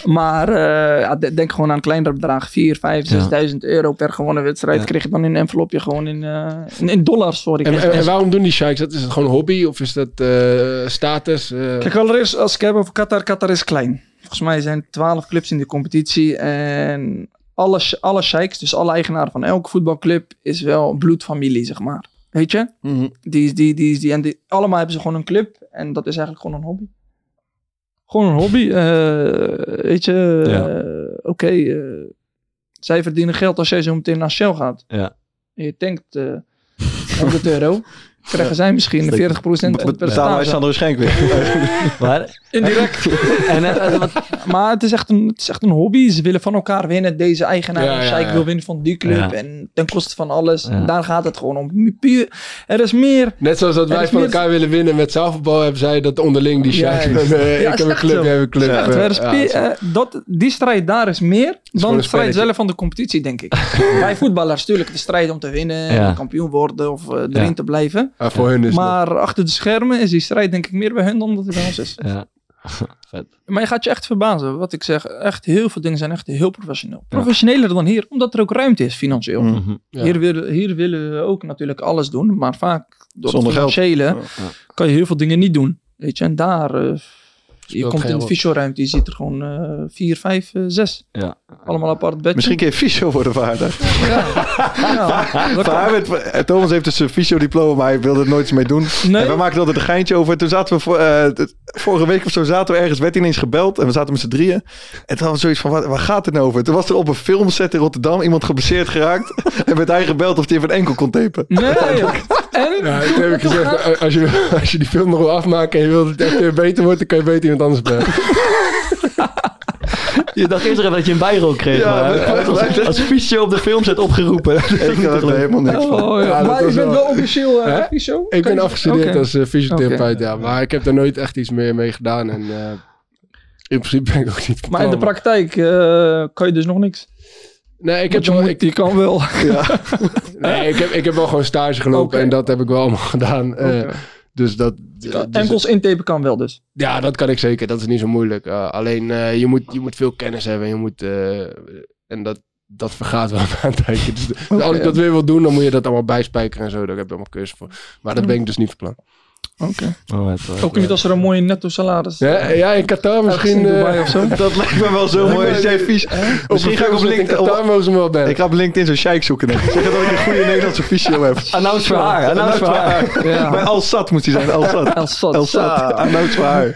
Maar eh, denk gewoon aan kleinere bedragen. 4, 5, Ja. 6.000 euro per gewonnen wedstrijd. Ja. Kreeg je dan in een envelopje gewoon in, eh, in, in dollars, sorry. En, en, en waarom doen die sheiks dat? Is het gewoon hobby of is dat eh, status? eh? Kijk, allereerst als ik heb over Qatar. Qatar is klein. Volgens mij zijn 12 clubs in de competitie. En alle, alle sheiks, dus alle eigenaren van elke voetbalclub, is wel bloedfamilie, zeg maar. Weet je? Mhm. Die, die, die, die, en die, allemaal hebben ze gewoon een club. En dat is eigenlijk gewoon een hobby. Gewoon een hobby. eh, weet je, Ja. eh, oké. eh, zij verdienen geld als jij zo meteen naar Shell gaat. Ja. En je tankt eh <laughs> 100 euro. Krijgen zij misschien 40% Be- Betalen wij. Sander Schenk weer. <laughs> Maar, Indirect. <laughs> en, eh, wat- Maar het is, echt een, het is echt een hobby. Ze willen van elkaar winnen. Deze eigenaar Ja, wil winnen van die club. Ja. En ten koste van alles. Ja. En daar gaat het gewoon om. Puur, er is meer... Net zoals dat wij van meer- elkaar willen winnen met zaalvoetbal, hebben zij dat onderling die eh, Ja, <laughs> ik heb een club, jij hebt een club. Echt, eh, er is eh, dat, die strijd daar is meer dan de strijd zelf van de competitie, denk ik. Wij voetballers, natuurlijk, de strijd om te winnen, Ja. kampioen worden of eh, erin Ja. te blijven. Maar voor hun is het Maar achter de schermen is die strijd denk ik meer bij hun dan dat het bij ons is. ja. <laughs> Vet. Maar je gaat je echt verbazen. Wat ik zeg, echt heel veel dingen zijn echt heel professioneel. Professioneler dan hier, omdat er ook ruimte is financieel. Mm. Mhm. Ja. Hier, willen, hier willen we ook natuurlijk alles doen, maar vaak door Zonder het geld. financiële kan je heel veel dingen niet doen. Weet je, en daar, eh, je komt in de fysioruimte, je ziet er gewoon eh, vier, vijf, eh, zes. Ja. Allemaal apart bedje. Misschien kun je fysio worden vader. Ja, hij <laughs> werd- eh, Thomas heeft dus een fysio-diploma, maar hij wilde er nooit mee doen. Nee? En we maakten altijd een geintje over. Toen zaten we voor, vorige week of zo zaten we ergens, werd ineens gebeld. En we zaten met z'n drieën. En toen hadden we zoiets van, waar gaat het nou over? Toen was er op een filmset in Rotterdam iemand geblesseerd geraakt. <laughs> en werd hij gebeld of hij even een enkel kon tapen. Nee, <laughs> en Ja, toen heb ik gezegd, eh, als je, <laughs> als je die film nog wil afmaken en je wilt dat het echt weer beter wordt, dan kan je beter iemand anders bellen. <laughs> Je dacht eerst nog even dat je een bijrol kreeg. Ja, maar maar- als, als fysio op de filmset opgeroepen. Ik <laughs> had er helemaal niks van. Oh, ja. Maar je bent wel- officieel Hè? uh, fysio? Ik ben afgestudeerd als eh, fysiotherapeut, ja. Maar ik heb daar nooit echt iets meer mee gedaan. En eh, in principe ben ik ook niet Maar in de praktijk eh, kan je dus nog niks. Nee, ik heb, wel, moet, ik, die kan wel. <laughs> nee ik, heb, ik heb wel gewoon stage gelopen en dat heb ik wel allemaal <laughs> gedaan. Eh. Dus dat... dus- Enkels intapen kan wel dus. Ja, dat kan ik zeker. Dat is niet zo moeilijk. Uh, alleen uh, je, moet, je moet veel kennis hebben. Je moet, en dat, dat vergaat wel na <laughs> een tijdje. Dus, dus Okay, als ik ja. dat weer wil doen, dan moet je dat allemaal bijspijkeren en zo. Daar heb ik allemaal cursus voor. Maar dat ben ik dus niet van plan. Oké. Oh, Ook niet als er een mooie netto salaris Ja, ja in Qatar misschien. eh, of zo. <laughs> Dat lijkt me wel zo mooi als jij vies... Misschien ga ik op in LinkedIn... Qatar mogen ze me wel bellen. Ik ga op LinkedIn zo'n sheik zoeken. denk ik. Zeg dat ik een goede Nederlandse fysio heb. <laughs> Announce voor haar. Announce voor haar. Ja. Bij Al Sat moet hij zijn. Al Sad. <laughs> El Sat. Announce voor haar.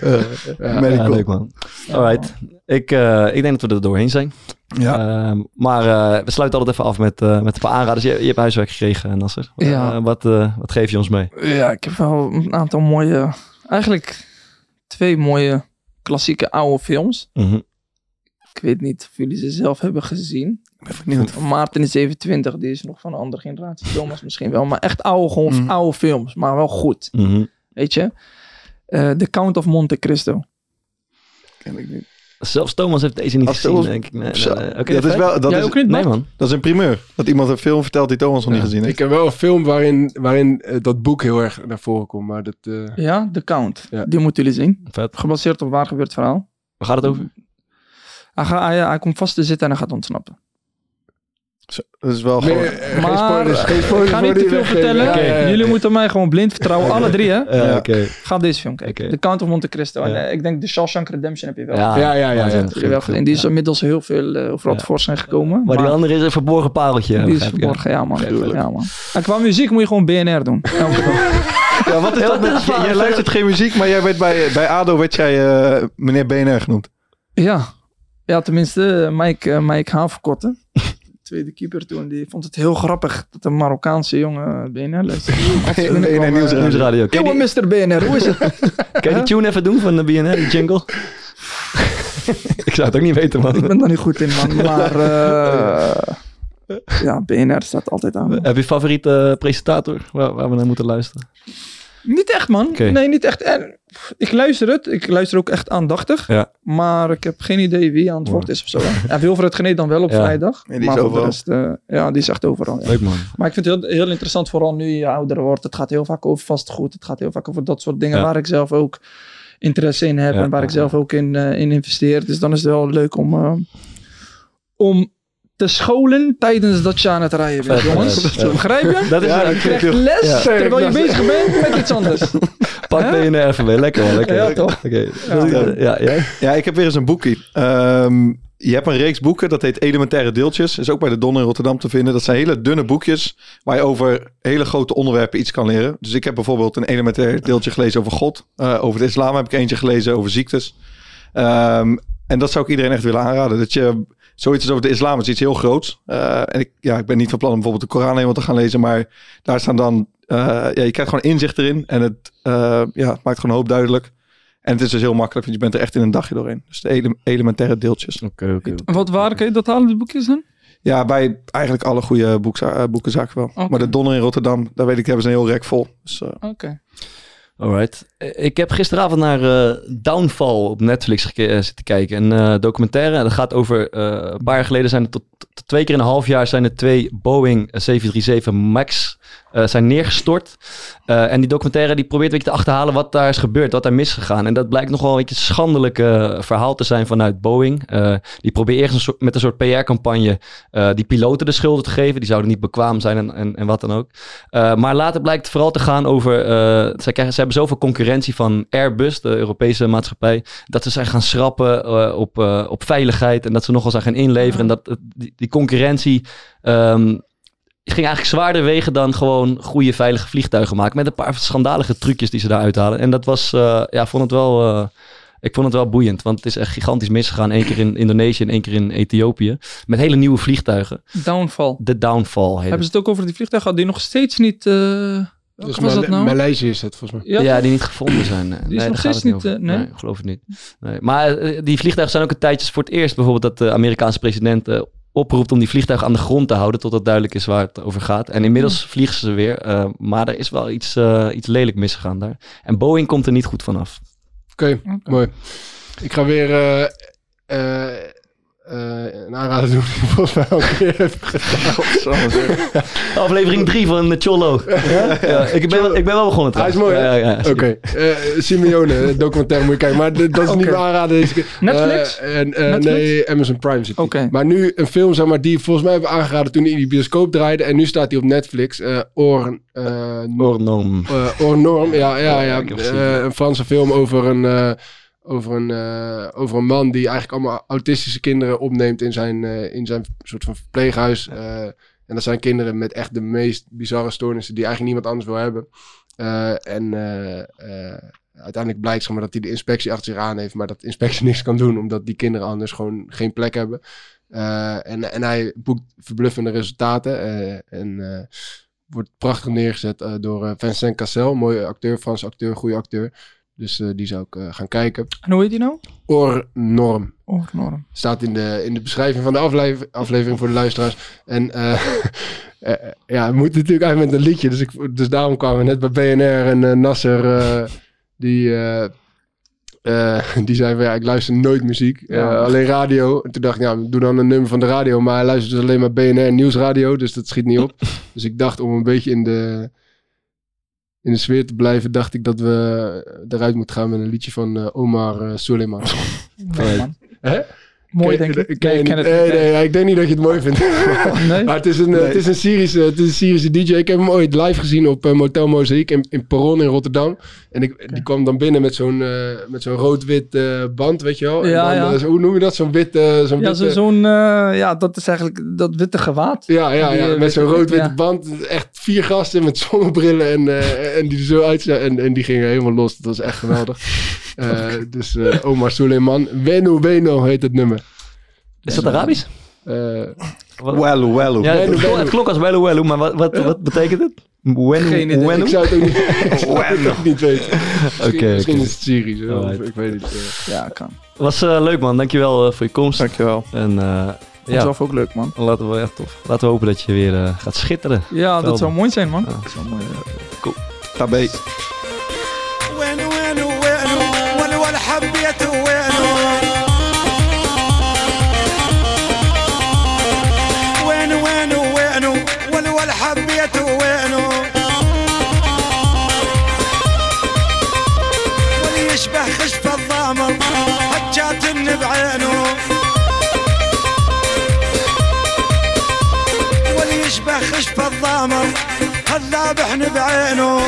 Medical. Leuk man. Alright. Ik, eh, ik denk dat we er doorheen zijn. Ja. Ehm, maar eh, we sluiten altijd even af met, eh, met een paar aanraders. Je, je hebt huiswerk gekregen, Nasser. Ja. Eh, wat, eh, wat geef je ons mee? Ja, ik heb wel een aantal mooie... Eigenlijk twee mooie klassieke oude films. Mhm. Ik weet niet of jullie ze zelf hebben gezien. Ik ben benieuwd. Maarten is 27, die is nog van een andere generatie. Thomas misschien wel, maar echt oude, gewoon Mhm. oude films. Maar wel goed, Mhm. weet je. Eh The Count of Monte Cristo. Ken ik niet. Zelfs Thomas heeft deze niet Als gezien, Thomas- denk ik. Nee, dat is wel... Dat is, ook niet, Nee man? dat is een primeur. Dat iemand een film vertelt die Thomas nog niet gezien heeft. Ik heb wel een film waarin, waarin eh, dat boek heel erg naar voren komt. Maar dat, eh, Ja, The Count. Ja. Die moeten jullie zien. Vet. Gebaseerd op waar gebeurd verhaal. Waar gaat het over? Hij, gaat, hij, hij komt vast te zitten en hij gaat ontsnappen. Dat is wel meer, gewoon... eh, geen Maar spoilers. Geen ik ga voor niet te veel vertellen. Ja, ja, ja. Jullie moeten mij gewoon blind vertrouwen. Alle drie, hè? Ja. oké. Ga deze film kijken. Oké. The Count of Monte Cristo. En, eh, ik denk The Shawshank Redemption heb je wel. Ja, Ja, ja, ja, ja. Heb je wel gezien. Die is inmiddels heel veel uh, overal Ja. te voorschijn gekomen. Maar die andere is een verborgen pareltje. die is verborgen, ja man. Ja, man. En qua muziek moet je gewoon BNR doen. <laughs> Ja, wat is dat met... Jij, jij luistert geen muziek, maar jij werd bij, bij ADO werd jij eh, meneer BNR genoemd. Ja. Ja, tenminste, eh, Mike, eh, Mike Haverkotten. Tweede keeper toen, die vond het heel grappig dat een Marokkaanse jongen BNR luisterde. BNR Nieuwsradio. Jongen, die, Mr. BNR, hoe is het? <laughs> kan je die tune even doen van de BNR, die jingle? <laughs> ik zou het ook niet weten, Ik man. ben daar niet goed in, man. Maar eh, <laughs> ja, BNR staat altijd aan. Heb je favoriete presentator waar, waar we naar moeten luisteren? Niet echt, man. Nee, niet echt. En, ik luister het. Ik luister ook echt aandachtig. Ja. Maar ik heb geen idee wie aan het woord is of zo. Hè. Ja, Wilfred Gené dan wel op Ja. vrijdag. Nee, die is maar voor overal. de rest, eh, ja, die is echt overal. Ja. Leuk, man. Maar ik vind het heel, heel interessant, vooral nu je ouder wordt. Het gaat heel vaak over vastgoed. Het gaat heel vaak over dat soort dingen Ja. waar ik zelf ook interesse in heb. Ja, En waar ik zelf ook in, eh, in investeer. Dus dan is het wel leuk om, eh, om te scholen tijdens dat je aan het rijden bent, jongens. Begrijp je? <laughs> Dat is Ja, Je krijgt les Ja. terwijl je bezig bent met iets anders. <laughs> Pak? BNR even weer. Lekker. Lekker. Ja, toch? Oké. Ja. Ja, ik heb weer eens een boekie. Ehm, je hebt een reeks boeken, dat heet Elementaire Deeltjes. Is ook bij de Don in Rotterdam te vinden. Dat zijn hele dunne boekjes waar je over hele grote onderwerpen iets kan leren. Dus ik heb bijvoorbeeld een elementair deeltje gelezen over God. Eh, over de islam heb ik eentje gelezen over ziektes. Ehm, en dat zou ik iedereen echt willen aanraden. Dat je zoiets is over de islam is iets heel groots. Eh, en ik, ja, ik ben niet van plan om bijvoorbeeld de Koran helemaal te gaan lezen. Maar daar staan dan... eh, ja, je krijgt gewoon inzicht erin. En het, eh, ja, het maakt gewoon een hoop duidelijk. En het is dus heel makkelijk, want je bent er echt in een dagje doorheen. Dus de ele- elementaire deeltjes. Oké, oké. Wat waar kan je dat halen, de boekjes dan? Ja, bij eigenlijk alle goede boekza- boekenzaken wel. Maar de Donner in Rotterdam, daar weet ik, hebben ze een heel rek vol. Dus, eh, Oké. Alright. Eh, Ik heb gisteravond naar eh, Downfall op Netflix eh, zitten kijken. Een eh, documentaire. Dat gaat over een paar jaar geleden zijn er tot, tot twee keer in een half jaar zijn er twee Boeing 737 Max eh, zijn neergestort. Eh, en die documentaire die probeert een beetje te achterhalen wat daar is gebeurd, wat daar misgegaan. En dat blijkt nogal een beetje een schandelijk eh, verhaal te zijn vanuit Boeing. Die probeert eerst een soort, met een soort PR-campagne die piloten de schulden te geven. Die zouden niet bekwaam zijn en, en, en wat dan ook. Maar later blijkt het vooral te gaan over. Zij, krijgen, ze hebben zoveel concurrentie van Airbus, de Europese maatschappij. Dat ze zijn gaan schrappen op, op veiligheid. En dat ze nogal zijn gaan inleveren. En dat die, die concurrentie. Um, ging eigenlijk zwaarder wegen dan gewoon goede veilige vliegtuigen maken. Met een paar schandalige trucjes die ze daar uithalen. En dat was, uh, ja, vond het wel. Uh, ik vond het wel boeiend, want het is echt gigantisch misgegaan. Eén keer in Indonesië en één keer in Ethiopië. Met hele nieuwe vliegtuigen. Downfall. De Downfall. Heet Hebben ze het ook over die vliegtuigen die nog steeds niet uh, Dus was dat nou? Maleisië is het volgens mij. Ja, Ja, die niet gevonden zijn. Nee, is nog steeds gaat het niet, eh, nee? geloof het niet. Nee. Maar eh, die vliegtuigen zijn ook een tijdje voor het eerst bijvoorbeeld dat de Amerikaanse president eh, oproept om die vliegtuigen aan de grond te houden totdat duidelijk is waar het over gaat. En inmiddels vliegen ze weer, eh, maar er is wel iets, eh, iets lelijk misgegaan daar. En Boeing komt er niet goed vanaf. Oké, mooi. Ik ga weer eh, eh, eh, een aanrader doen <laughs> die volgens mij al een keer heeft gedaan. <laughs> Aflevering 3 van de Cholo. Ja? Ja, ik, ben, wel- ik ben wel begonnen Hij is trouwens. mooi, hè? Ja, ja, ja, Oké, eh, Simeone, eh, <laughs> documentaire moet je kijken. Maar dat is niet Oké. mijn aanrader deze keer. Netflix? Eh, en, eh, Netflix? Nee, Amazon Prime zit. Oké. Maar nu een film, zeg maar, die volgens mij hebben aangeraden toen hij in die bioscoop draaide. En nu staat hij op Netflix. eh Or, eh, Ornom. eh, Or Norm, ja, ja, ja. Eh, een Franse film over een, eh, over, een, eh, over een man die eigenlijk allemaal autistische kinderen opneemt in zijn, eh, in zijn soort van verpleeghuis. Eh, en dat zijn kinderen met echt de meest bizarre stoornissen die eigenlijk niemand anders wil hebben. En uiteindelijk blijkt zeg maar, dat hij de inspectie achter zich aan heeft, maar dat de inspectie <laughs> niks kan doen, omdat die kinderen anders gewoon geen plek hebben. En, en hij boekt verbluffende resultaten. en wordt prachtig neergezet door Vincent Cassel. Mooie acteur, Franse acteur, goede acteur. Dus eh, die zou ik eh, gaan kijken. En hoe heet die nou? Or Norm. Oh, Norm. Staat in de, in de beschrijving van de aflever- aflevering voor de luisteraars. En eh, <laughs> ja, het moet natuurlijk eigenlijk met een liedje. Dus, ik, dus daarom kwamen we net bij BNR en Nasser. die, die zei van ja, ik luister nooit muziek. Ja. alleen radio. En toen dacht ik, ja, doe dan een nummer van de radio. Maar hij luistert dus alleen maar BNR Nieuwsradio. Dus dat schiet niet op. <laughs> dus ik dacht om een beetje in de, in de sfeer te blijven, dacht ik dat we eruit moeten gaan met een liedje van eh, Omar eh Soleiman. <laughs> Nee, man. Hè? Mooi, denk ik. Nee, ik niet? ken het Nee, nee, ja, ik denk niet dat je het mooi vindt. <laughs> Nee? maar het is, een, eh, het, is een Syrische, het is een Syrische DJ. Ik heb hem ooit live gezien op eh, Motel Mozaïek in, in Perron in Rotterdam. En ik, die kwam dan binnen met zo'n eh, met zo'n rood-wit eh, band, weet je wel. En Ja, dan, ja. zo- hoe noem je dat? Zo'n wit... eh, zo'n Ja, witte- zo- zo'n, ja, dat is eigenlijk dat witte gewaad. ja, ja, die, ja, met zo'n witte- rood-witte ja. band. Echt vier gasten met zonnebrillen en, eh, en die er zo uitzagen. En, en die gingen helemaal los. Dat was echt geweldig. <laughs> Eh, dus eh, Omar Suleiman. Weno Weno heet het nummer. Is dat Arabisch? Eh, Wello, wello. Ja, het, klonk, het klonk als welu welu, maar wat, wat, wat betekent het? Wenu, Geen idee. wenu? ik zou het ook niet, ik zou het ook niet weten. Misschien, Oké, misschien oké. is het Syrisch. ik weet het niet. eh. Ja, kan. Was eh, leuk man, dankjewel uh, voor je komst. Dankjewel. En eh, Dat is ja, zelf ook leuk, man. laten we, ja, tof. laten we hopen dat je weer eh, gaat schitteren. Ja, dat zou mooi zijn, man. Ja. Dat zou mooi zijn. Tabé. القمر هلا بحن بعينه.